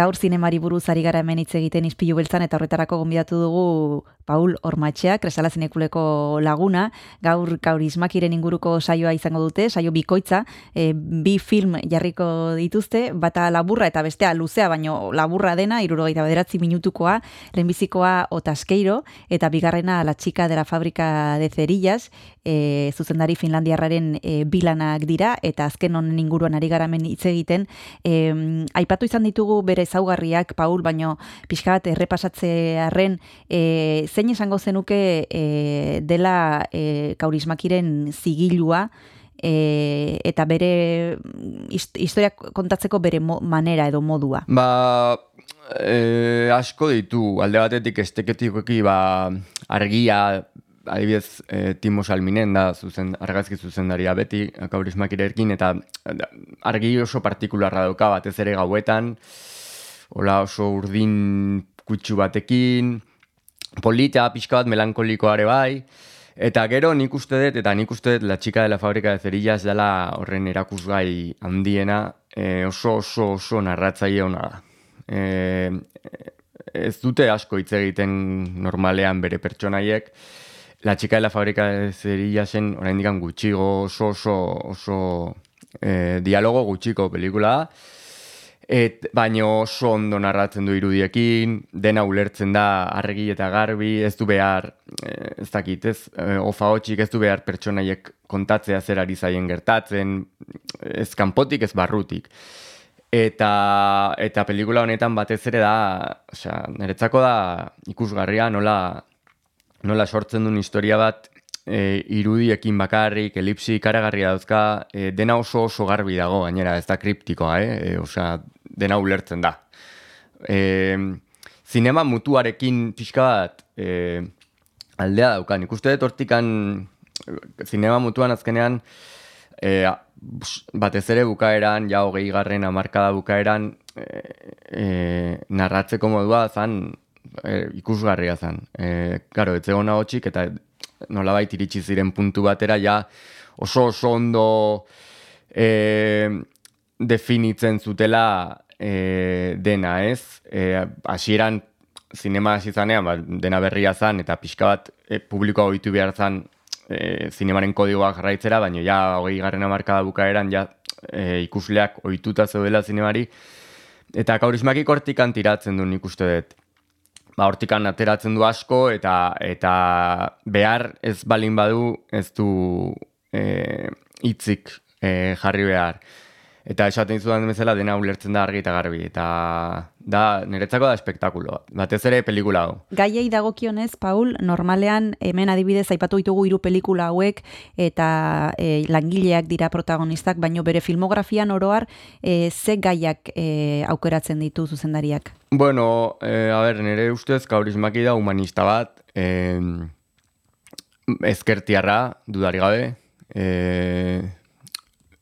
Gaur zinemari buruz ari gara hemen hitz egiten izpilu beltzan eta horretarako gonbidatu dugu Paul Ormatxea, Kresala Zinekuleko laguna, gaur kaurismakiren inguruko saioa izango dute, saio bikoitza, e, bi film jarriko dituzte, bata laburra eta bestea luzea, baino laburra dena, irurogeita bederatzi minutukoa, lehenbizikoa Otaskeiro, eta bigarrena La Chica de la Fábrica de Cerillas, e, zuzendari finlandiarraren e, bilanak dira, eta azken honen inguruan ari garamen hitz egiten, e, aipatu izan ditugu bere ezaugarriak, Paul, baino pixka bat errepasatzearen, e, zein esango zenuke e, dela e, kaurismakiren zigilua, e, eta bere hist- historia kontatzeko bere manera edo modua. Ba, e, asko ditu, alde batetik esteketikoki ba, argia, adibidez, e, Timo Salminen da zuzen, argazki zuzendaria beti, kaurismakirekin, eta argi oso partikularra dauka batez ere gauetan, hola oso urdin kutsu batekin, polita, pixka bat melankolikoa ere bai, eta gero nik uste dut, eta nik uste dut La Chica de la Fábrica de Cerillas dela horren erakusgai handiena, e, oso oso oso narratzaile ona da. E, ez dute asko hitz egiten normalean bere pertsonaiek, La Chica de la Fábrica de Cerillasen oraindik gutxigo oso oso oso e, dialogo gutxiko pelikula da. Et, baino oso ondo narratzen du irudiekin, dena ulertzen da argi eta garbi, ez du behar, eh, ez dakit, ez, eh, ofa hotxik ez du behar pertsonaiek kontatzea zer ari zaien gertatzen, ez kanpotik ez barrutik. Eta, eta pelikula honetan batez ere da, osea, niretzako da ikusgarria nola, nola sortzen duen historia bat e, irudiekin bakarrik, elipsi ikaragarria dauzka, e, dena oso oso garbi dago, gainera ez da kriptikoa, eh? E, osea, dena ulertzen da. E, zinema mutuarekin pixka bat e, aldea daukan. Ikuste dut hortikan zinema mutuan azkenean e, batez ere bukaeran, ja hogei garren amarkada bukaeran e, e, narratzeko modua zan e, ikusgarria zan. E, karo, ez zegoen hotxik eta nolabait iritsi ziren puntu batera ja oso oso ondo e, definitzen zutela e, dena, ez? E, hasieran zinema hasi zanean, ba, dena berria zan, eta pixka bat e, publikoa ohitu behar zan e, zinemaren kodigoa jarraitzera, baina ja hogei garren amarkada bukaeran ja e, ikusleak ohituta zeudela zinemari, eta kaurismakik hortikan tiratzen du nik uste dut. Ba, hortikan ateratzen du asko, eta eta behar ez balin badu ez du e, hitzik e, jarri behar. Eta esaten dizudan bezala dena ulertzen da argi eta garbi. Eta da, niretzako da espektakulo. Batez ere pelikula hau. Gaiei dagokionez, Paul, normalean hemen adibidez aipatu ditugu hiru pelikula hauek eta e, langileak dira protagonistak, baino bere filmografian oroar e, ze gaiak e, aukeratzen ditu zuzendariak. Bueno, eh, a ber, nire ustez kaurismaki da humanista bat, eh, ezkertiarra, dudari gabe, eh,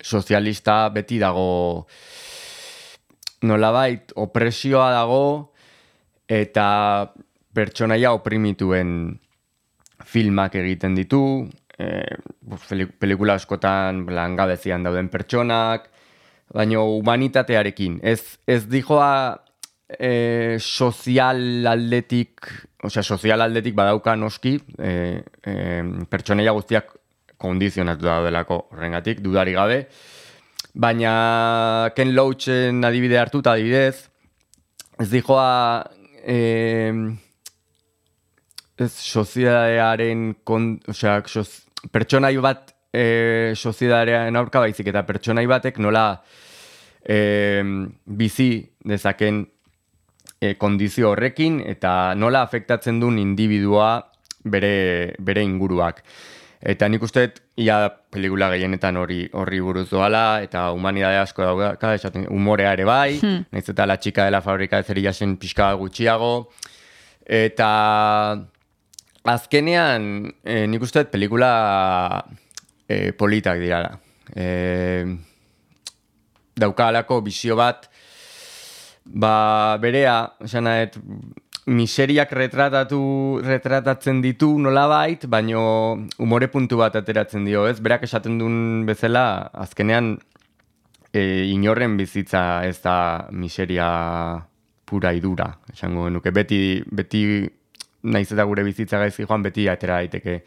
sozialista beti dago nolabait opresioa dago eta pertsonaia oprimituen filmak egiten ditu, eh, peli- pelikula askotan langabezian dauden pertsonak, baino humanitatearekin. Ez, ez dijoa e, sozial aldetik, osea, sozial aldetik badauka noski, e, e, pertsonaia guztiak kondizionatu daudelako horrengatik, dudari gabe, baina Ken Loachen adibide hartuta adibidez, ez dijoa e, ez soziedadearen, kon, osea, soz, pertsonai bat e, soziedadearen aurka baizik eta pertsonai batek nola e, bizi dezaken e, kondizio horrekin eta nola afektatzen duen individua bere, bere inguruak. Eta nik uste ia pelikula gehienetan hori horri buruz doala, eta humanidade asko dauka, esaten, umorea ere bai, Hmm. nahiz eta la txika de la fabrika de zerillasen pixka gutxiago, eta azkenean e, nik uste pelikula e, politak dirala. E, daukalako bizio bat, ba, berea, esan miseriak retratatu, retratatzen ditu nolabait, baino umore puntu bat ateratzen dio, ez? Berak esaten duen bezala, azkenean e, inorren bizitza ez da miseria pura idura, esango genuke. Beti, beti naiz eta gure bizitza gaizki joan, beti atera daiteke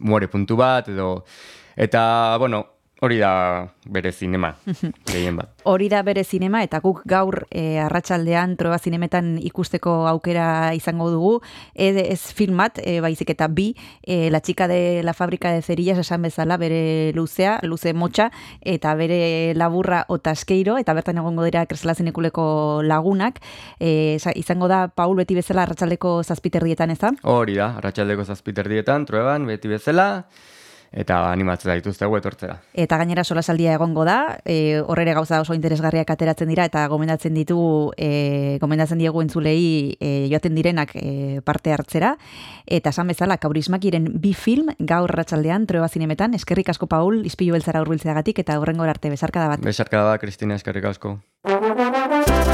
umore puntu bat, edo... Eta, bueno, hori da bere zinema, gehien bat. Hori da bere zinema eta guk gaur e, arratsaldean Trueba zinemetan ikusteko aukera izango dugu. Ez, ez film bat, e, baizik eta bi, e, La chica de la fábrica de cerillas esan bezala bere luzea, luze motxa, eta bere laburra otaskeiro, eta bertan egongo dira kresala zinekuleko lagunak. E, izango da Paul beti bezala arratsaldeko zazpiterdietan ez da? Hori da, arratsaldeko zazpiterdietan, trueban, beti bezala, eta animatzen dituztegu etortzera. Eta gainera solasaldia egongo da, e, horrere gauza oso interesgarriak ateratzen dira eta gomendatzen ditugu, e, gomendatzen diegu entzulei e, joaten direnak e, parte hartzera. Eta esan bezala, kaurismakiren bi film gaur ratxaldean, Trueba zinemetan, eskerrik asko Paul, izpilu beltzara urbiltzeagatik eta horrengo arte besarkada bat. Besarkada da, Kristina, eskerrik asko.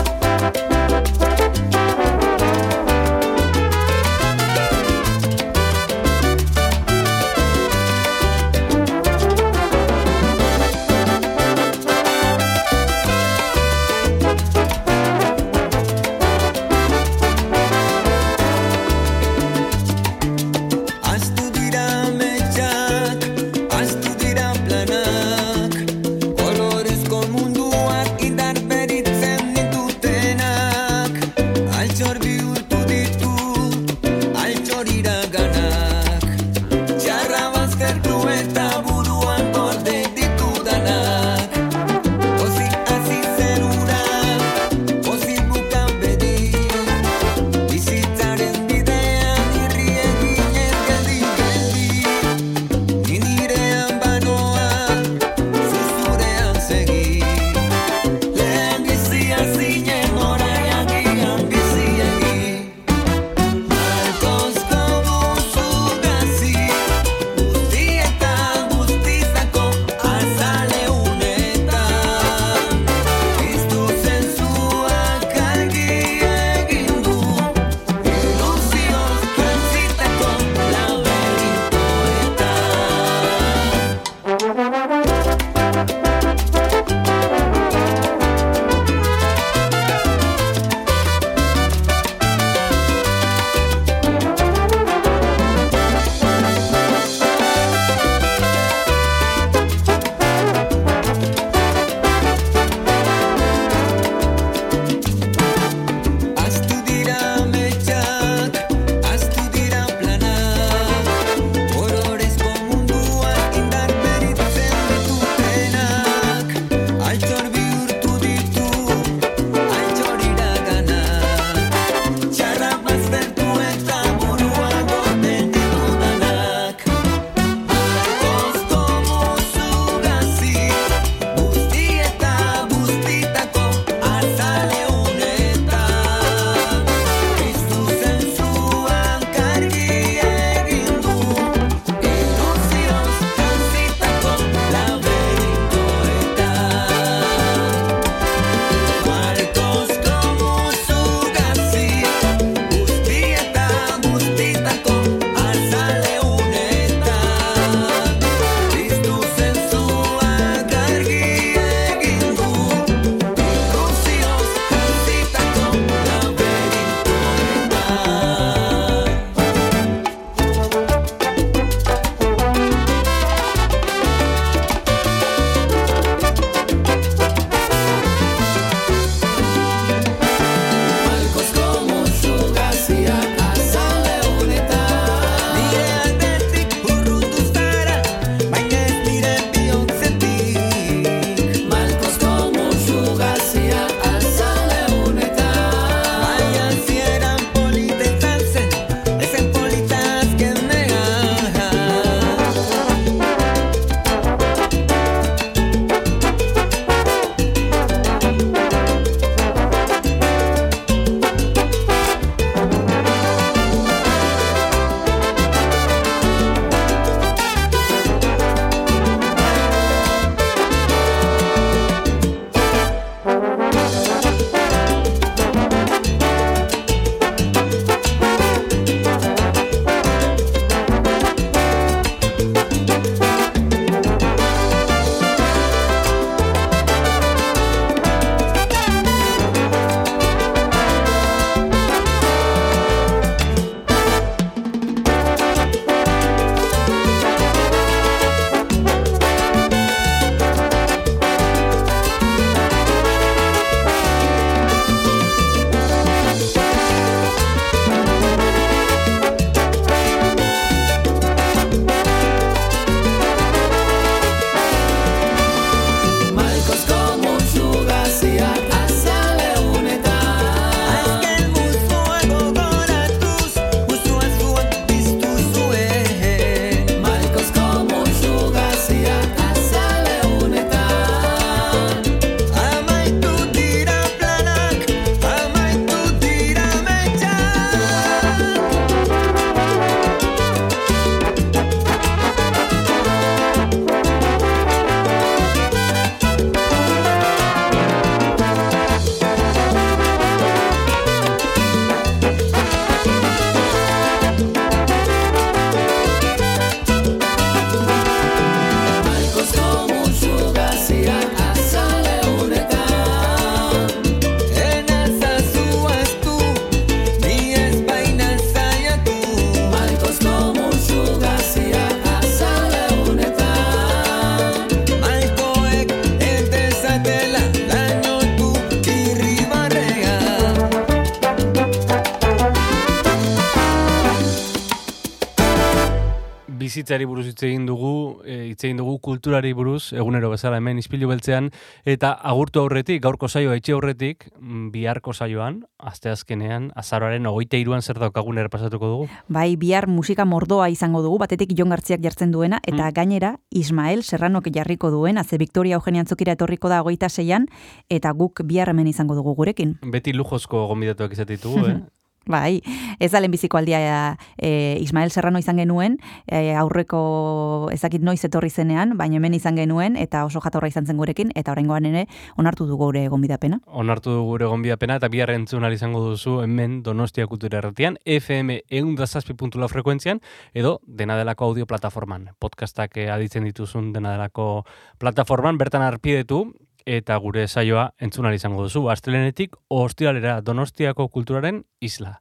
bizitzari buruz hitz egin dugu, e, hitz egin dugu kulturari buruz, egunero bezala hemen ispilu beltzean, eta agurtu aurretik, gaurko saioa etxe aurretik, mm, biharko saioan, asteazkenean, azaroaren ogeita iruan zer daukagun errepasatuko dugu. Bai, bihar musika mordoa izango dugu, batetik Jon Gartziak jartzen duena, eta Mm. gainera Ismael Serranok jarriko duena, ze Victoria Eugenia Antzokira etorriko da hogeita seian, eta guk bihar hemen izango dugu gurekin. Beti lujozko gonbidatuak izate ditugu, eh? Bai, ez da lehenbiziko aldia e, Ismael Serrano izan genuen, e, aurreko ezakit noiz etorri zenean, baina hemen izan genuen, eta oso jatorra izan zen gurekin, eta oraingoan ere onartu du gure gonbidapena. onartu dugu gure gonbidapena eta bihar entzun izango duzu hemen Donostia Kultura Erratian, FM eundazazpi.la frekuentzian, edo dena delako audio plataforman. Podcastak eh, aditzen dituzun dena delako plataforman, bertan arpidetu, eta gure saioa entzun ahal izango duzu. Astelenetik, ostiralera Donostiako kulturaren isla.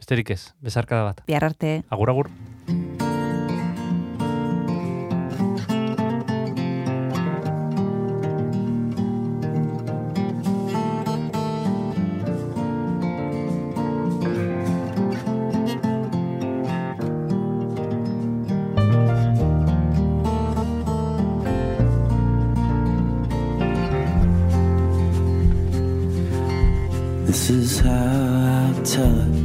Besterik ez, bezarkada bat. Bihar arte. Agur, agur. Is how I tell it.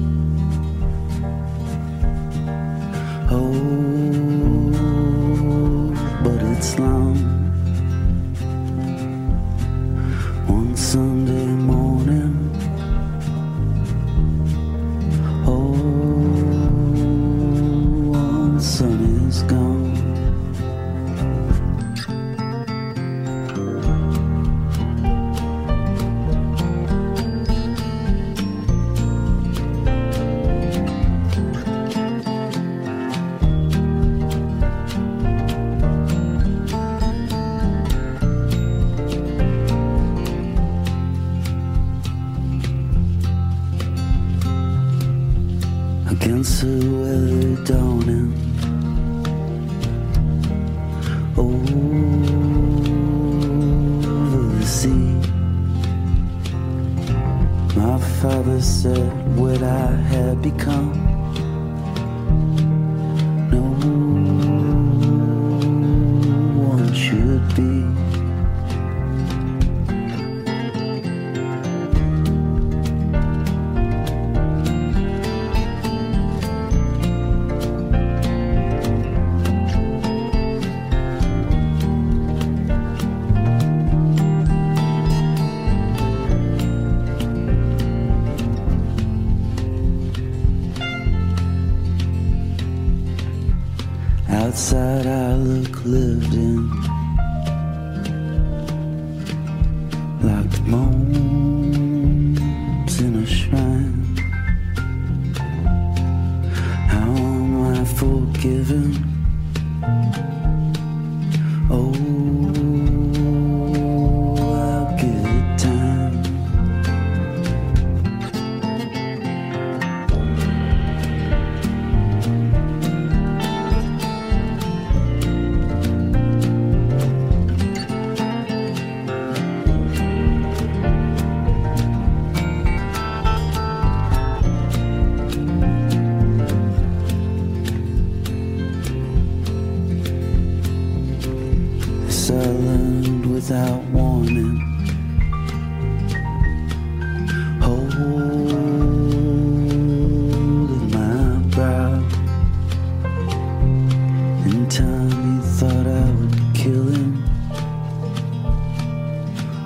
In time, he thought I would kill him.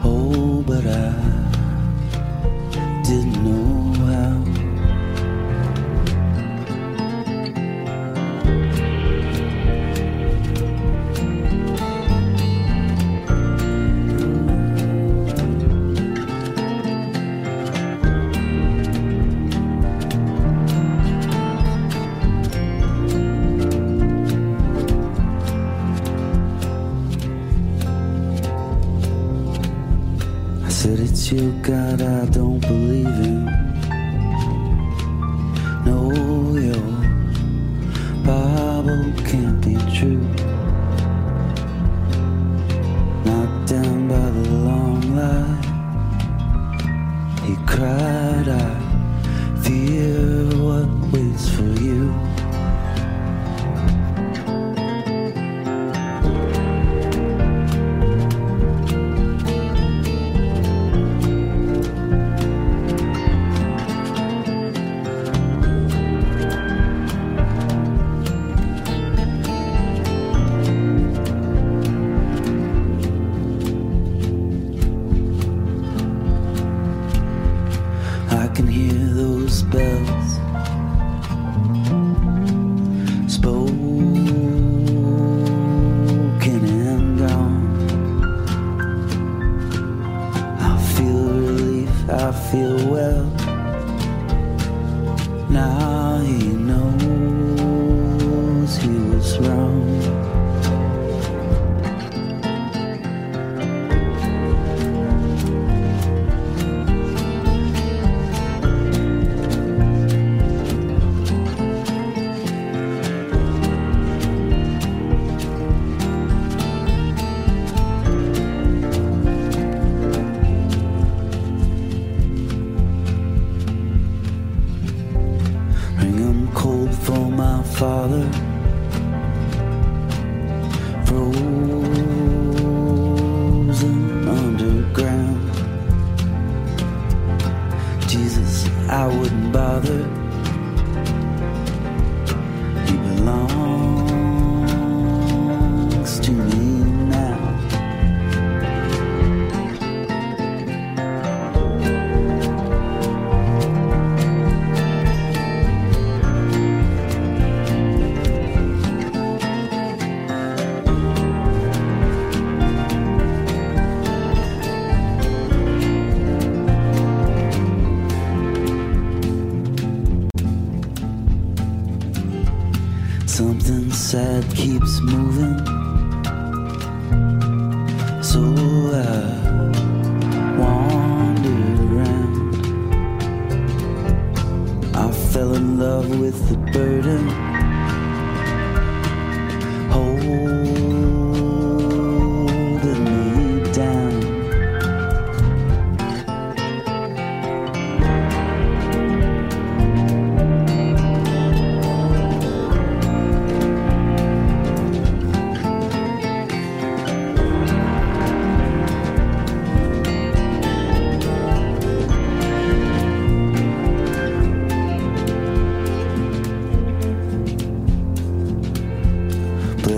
Oh, but I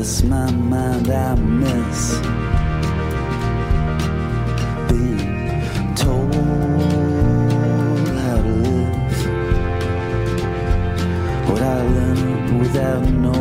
miss my mind, I miss being told how to live. What I learned without knowing.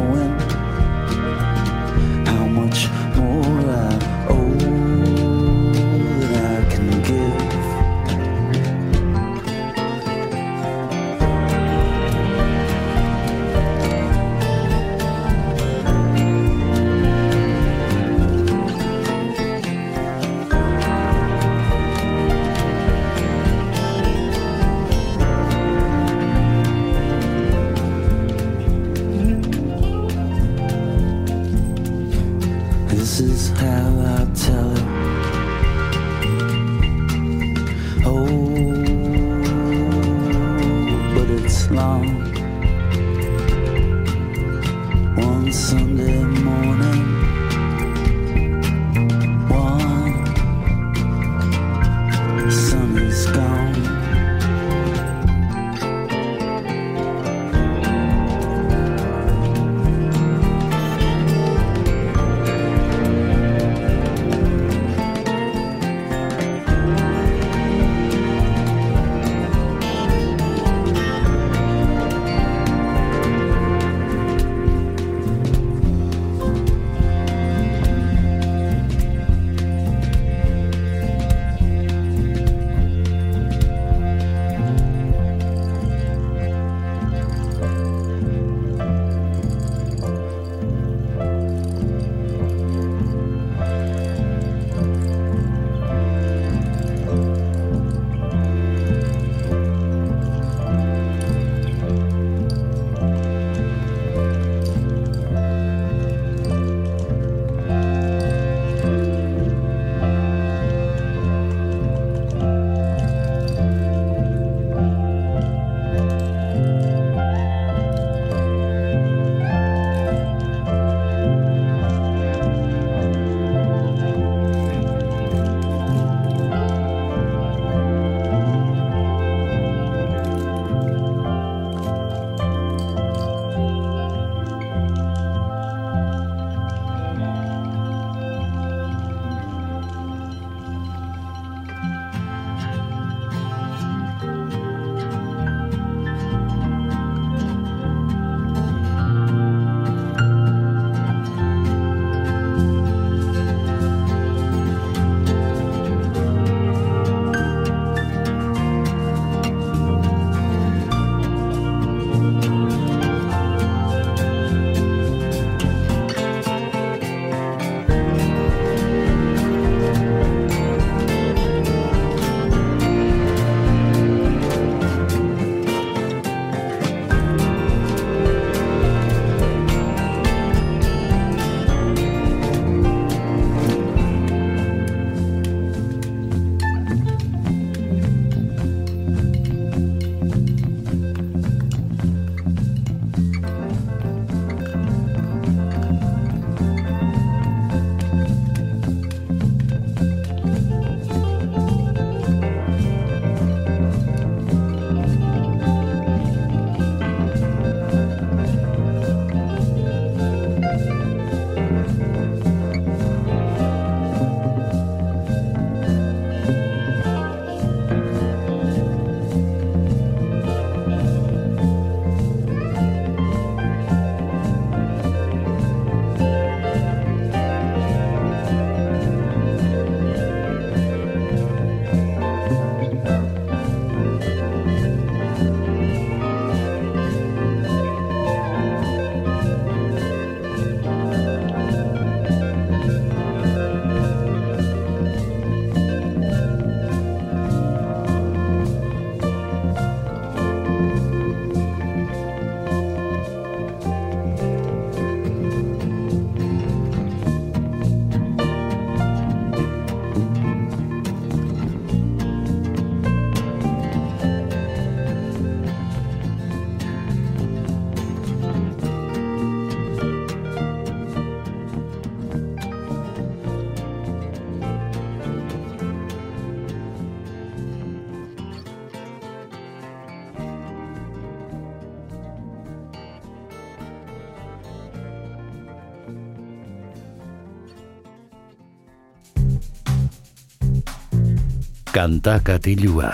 Kanta katilua.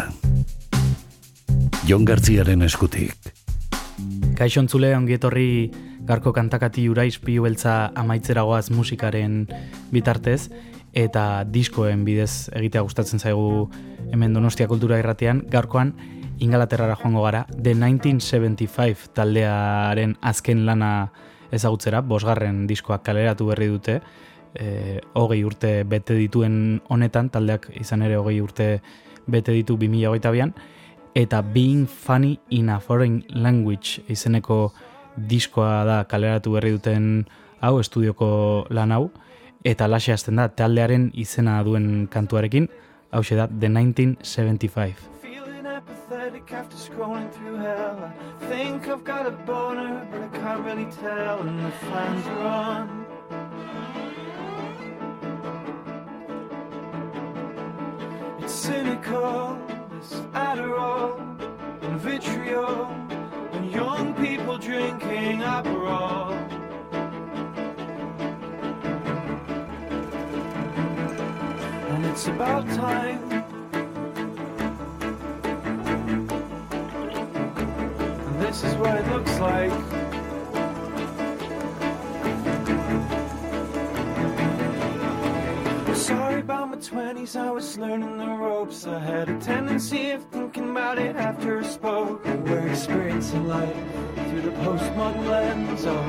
Jon Gartziaren eskutik. Kaixo entzule ongietorri garko kantakati uraiz piu beltza amaitzeragoaz musikaren bitartez eta diskoen bidez egitea gustatzen zaigu hemen Donostia Kultura Irratean gaurkoan Ingalaterrara joango gara The 1975 taldearen azken lana ezagutzera, bosgarren diskoak kaleratu berri dute e, hogei urte bete dituen honetan, taldeak izan ere hogei urte bete ditu 2008an, eta Being Funny in a Foreign Language izeneko diskoa da kaleratu berri duten hau, estudioko lan hau, eta lase hasten da taldearen izena duen kantuarekin, hau da The 1975. Feeling apathetic after scrolling through hell. I think I've got a boner, but I can't really tell. And the fans run. Cynical, this Adderall and vitriol, and young people drinking Aperol. And it's about time. And this is what it looks like. About my 20s, I was learning the ropes. I had a tendency of thinking about it after I spoke. We're experiencing life through the postmodern lens, or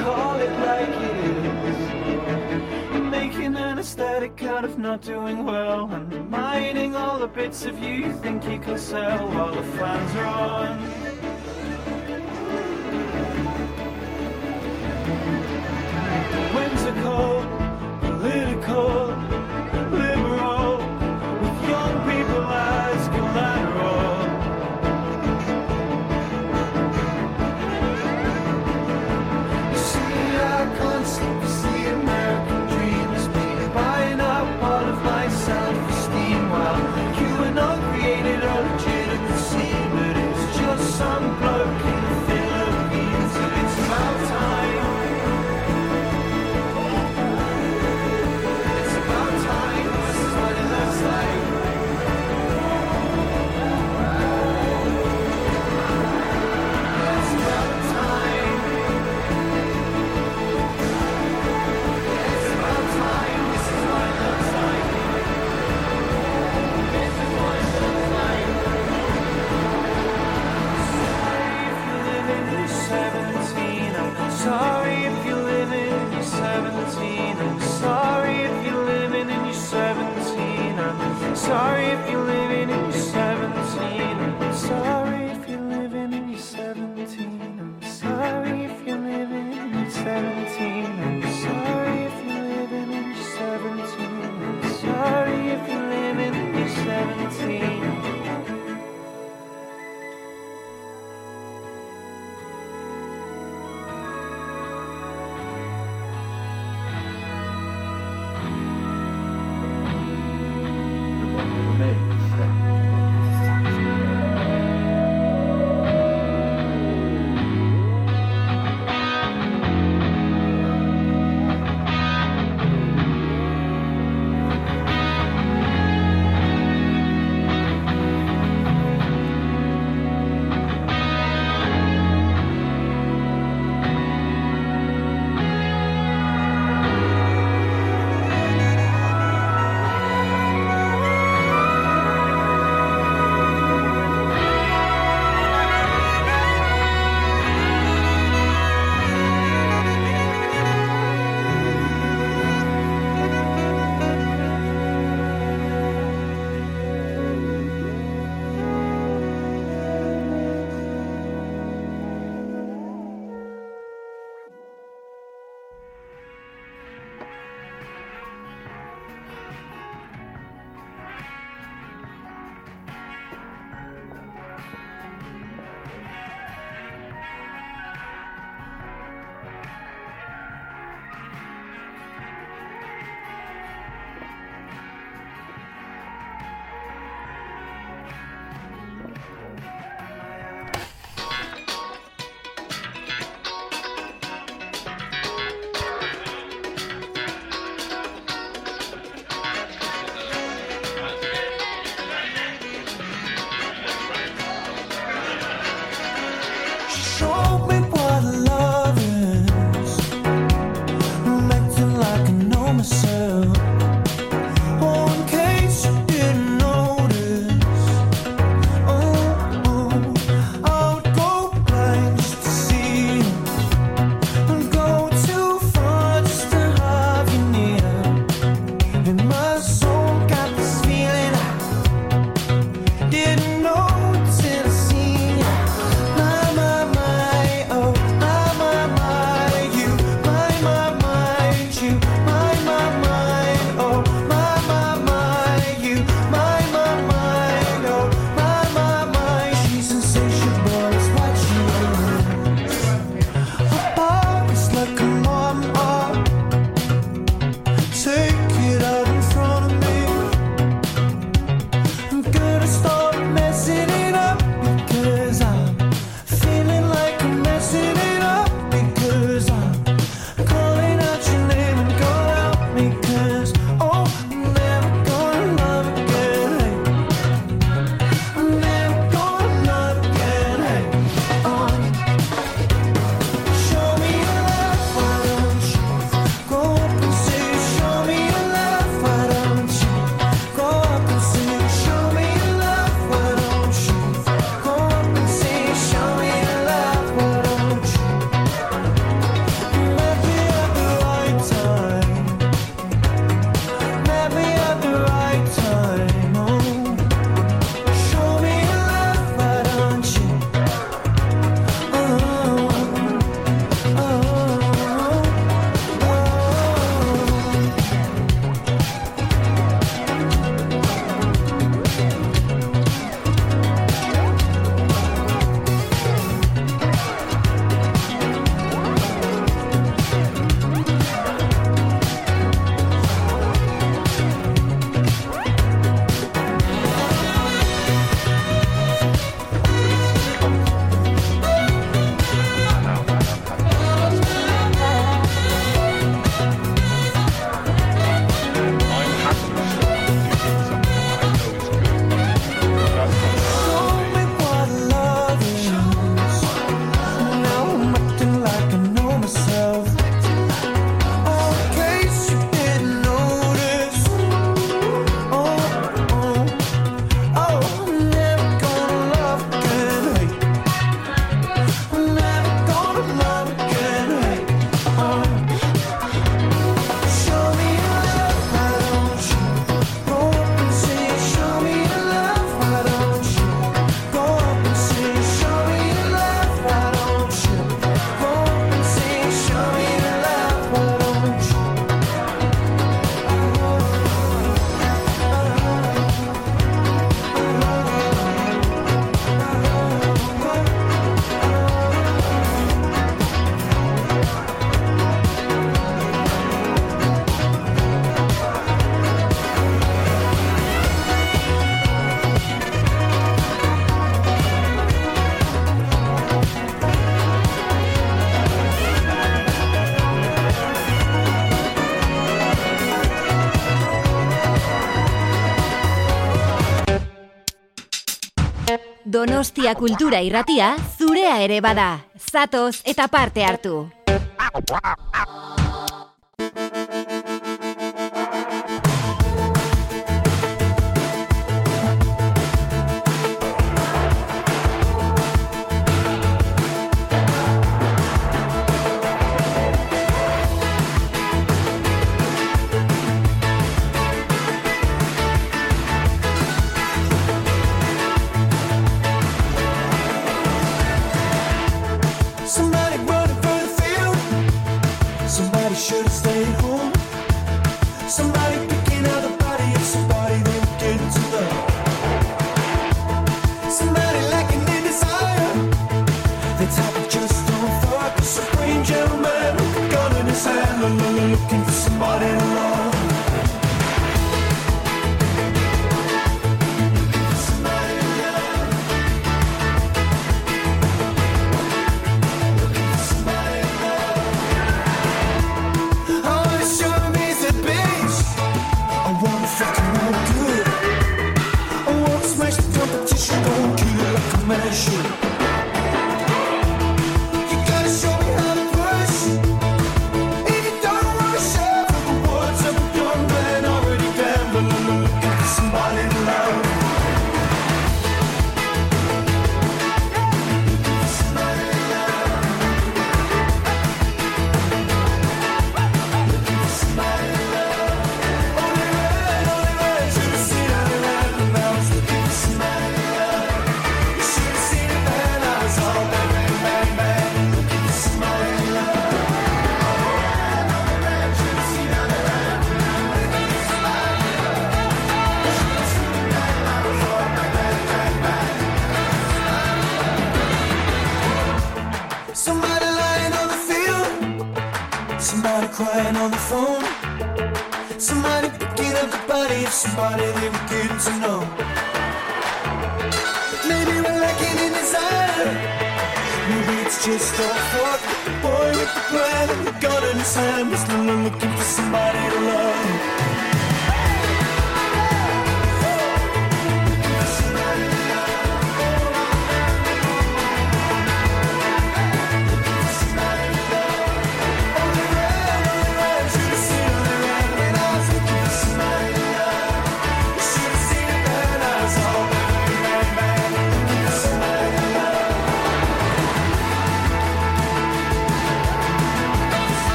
call it like it is. Making an aesthetic out of not doing well, and mining all the bits of you you think you can sell while the fans are on. whimsical, political, Donostia Kultura Irratia zurea ere bada. Zatoz eta parte hartu.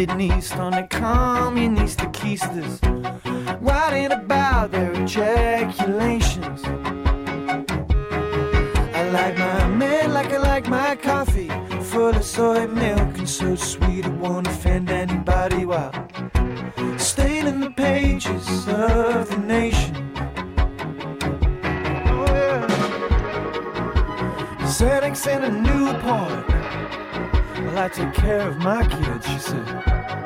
sitting east on the communist keisters, writing about their ejaculations. I like my men like I like my coffee, full of soy milk and so sweet it won't offend anybody while staining the pages of the nation. Oh, yeah. Settings in a new part I take care of my kids, she said.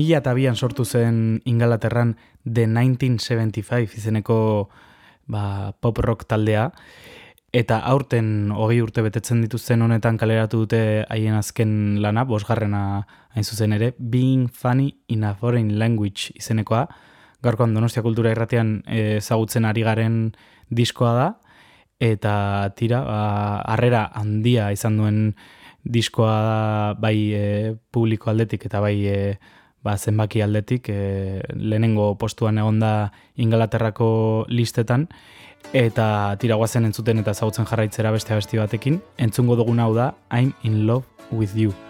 mila eta sortu zen ingalaterran The 1975 izeneko ba, pop rock taldea. Eta aurten hogei urte betetzen dituzten honetan kaleratu dute haien azken lana, bosgarrena hain zuzen ere, Being Funny in a Foreign Language izenekoa. Gaurkoan donostia kultura irratean ezagutzen ari garen diskoa da. Eta tira, ba, arrera handia izan duen diskoa da bai e, publiko aldetik eta bai e, ba, zenbaki aldetik e, lehenengo postuan egon da ingalaterrako listetan eta tiragoazen entzuten eta zautzen jarraitzera beste abesti batekin. Entzungo dugun hau da I'm in love with you.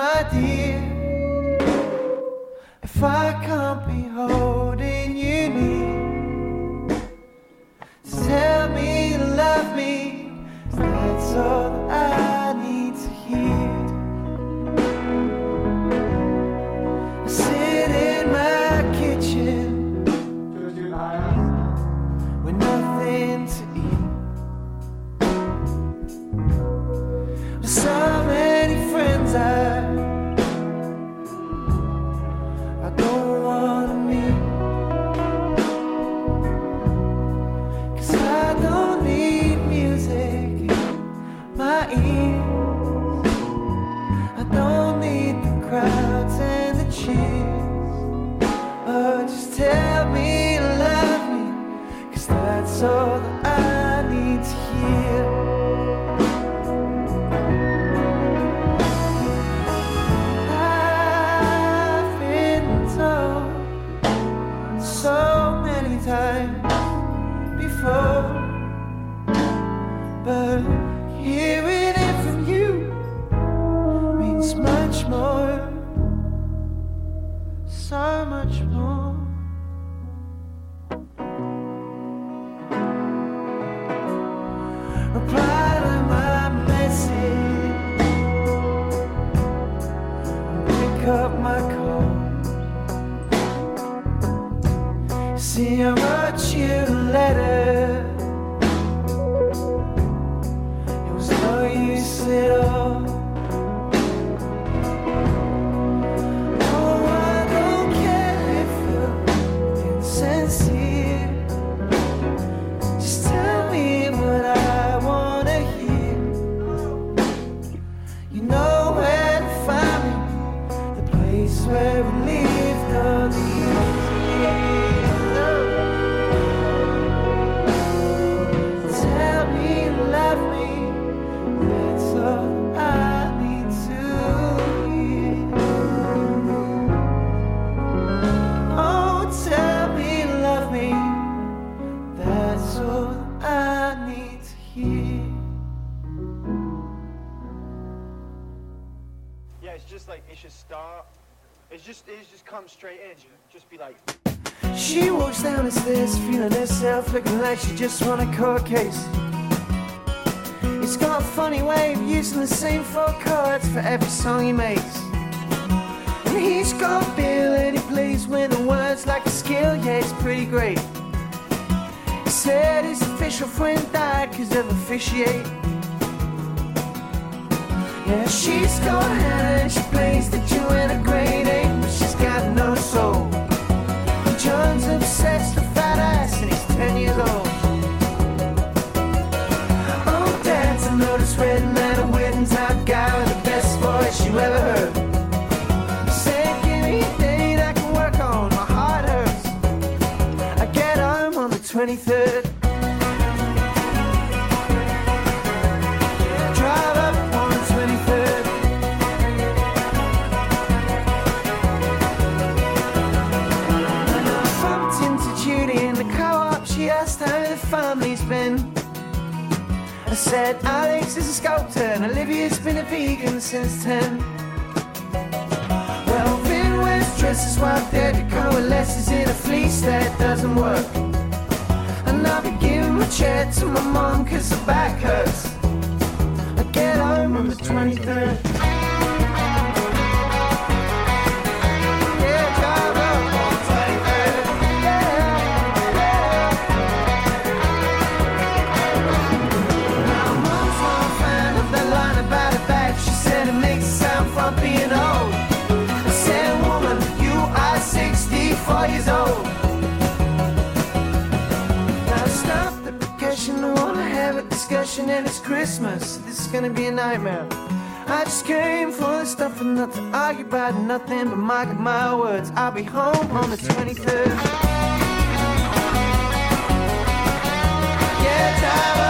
my dear. If I can't be holding you near, tell me you love me. That's all. just want a court case. He's got a funny way of using the same four chords for every song he makes. And he's got Bill and he plays with the words like a skill, yeah, it's pretty great. He said his official friend died cause of officiate. Yeah, she's got Hannah in. I said, Alex is a sculptor, and Olivia's been a vegan since 10. Well, Finn wears dresses while Debbie coalesces in a fleece that doesn't work. And I begin my chair to my mom, cause her back hurts. I get home on the 23rd. discussion and it's Christmas. This is gonna be a nightmare. I just came for the stuff and not to argue about nothing, but mark my words, I'll be home on the 23rd. Yeah, Tyler.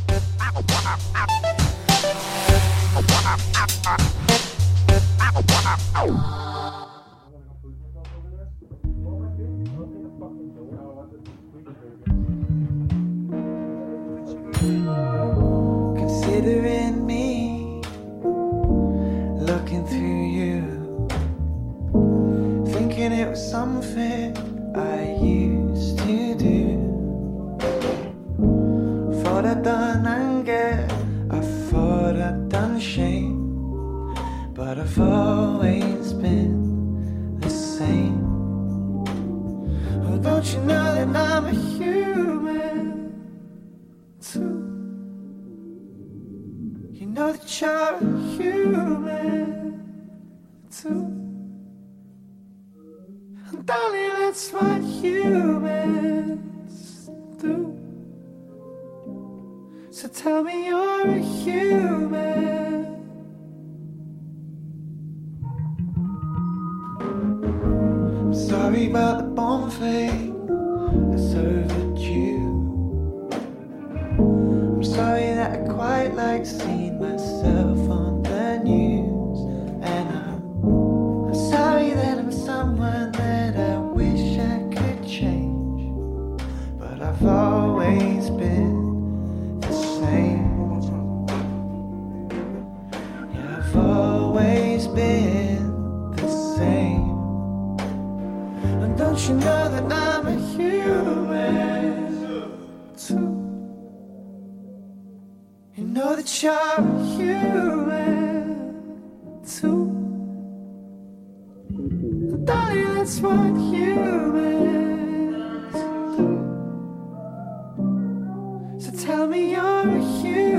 tell me you're human.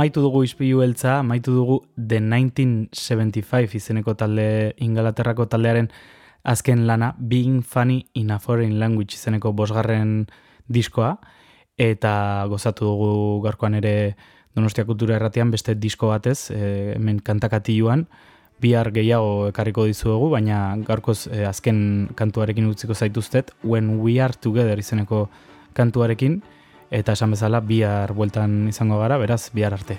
amaitu dugu izpilu beltza, amaitu dugu The 1975 izeneko talde ingalaterrako taldearen azken lana Being Funny in a Foreign Language izeneko bosgarren diskoa. Eta gozatu dugu gaurkoan ere Donostia Kultura Erratian beste disko batez, e, hemen kantakati joan, bihar gehiago ekarriko dizuegu, baina gaurkoz e, azken kantuarekin utziko zaituztet, When We Are Together izeneko kantuarekin, eta esan bezala bihar bueltan izango gara, beraz bihar arte.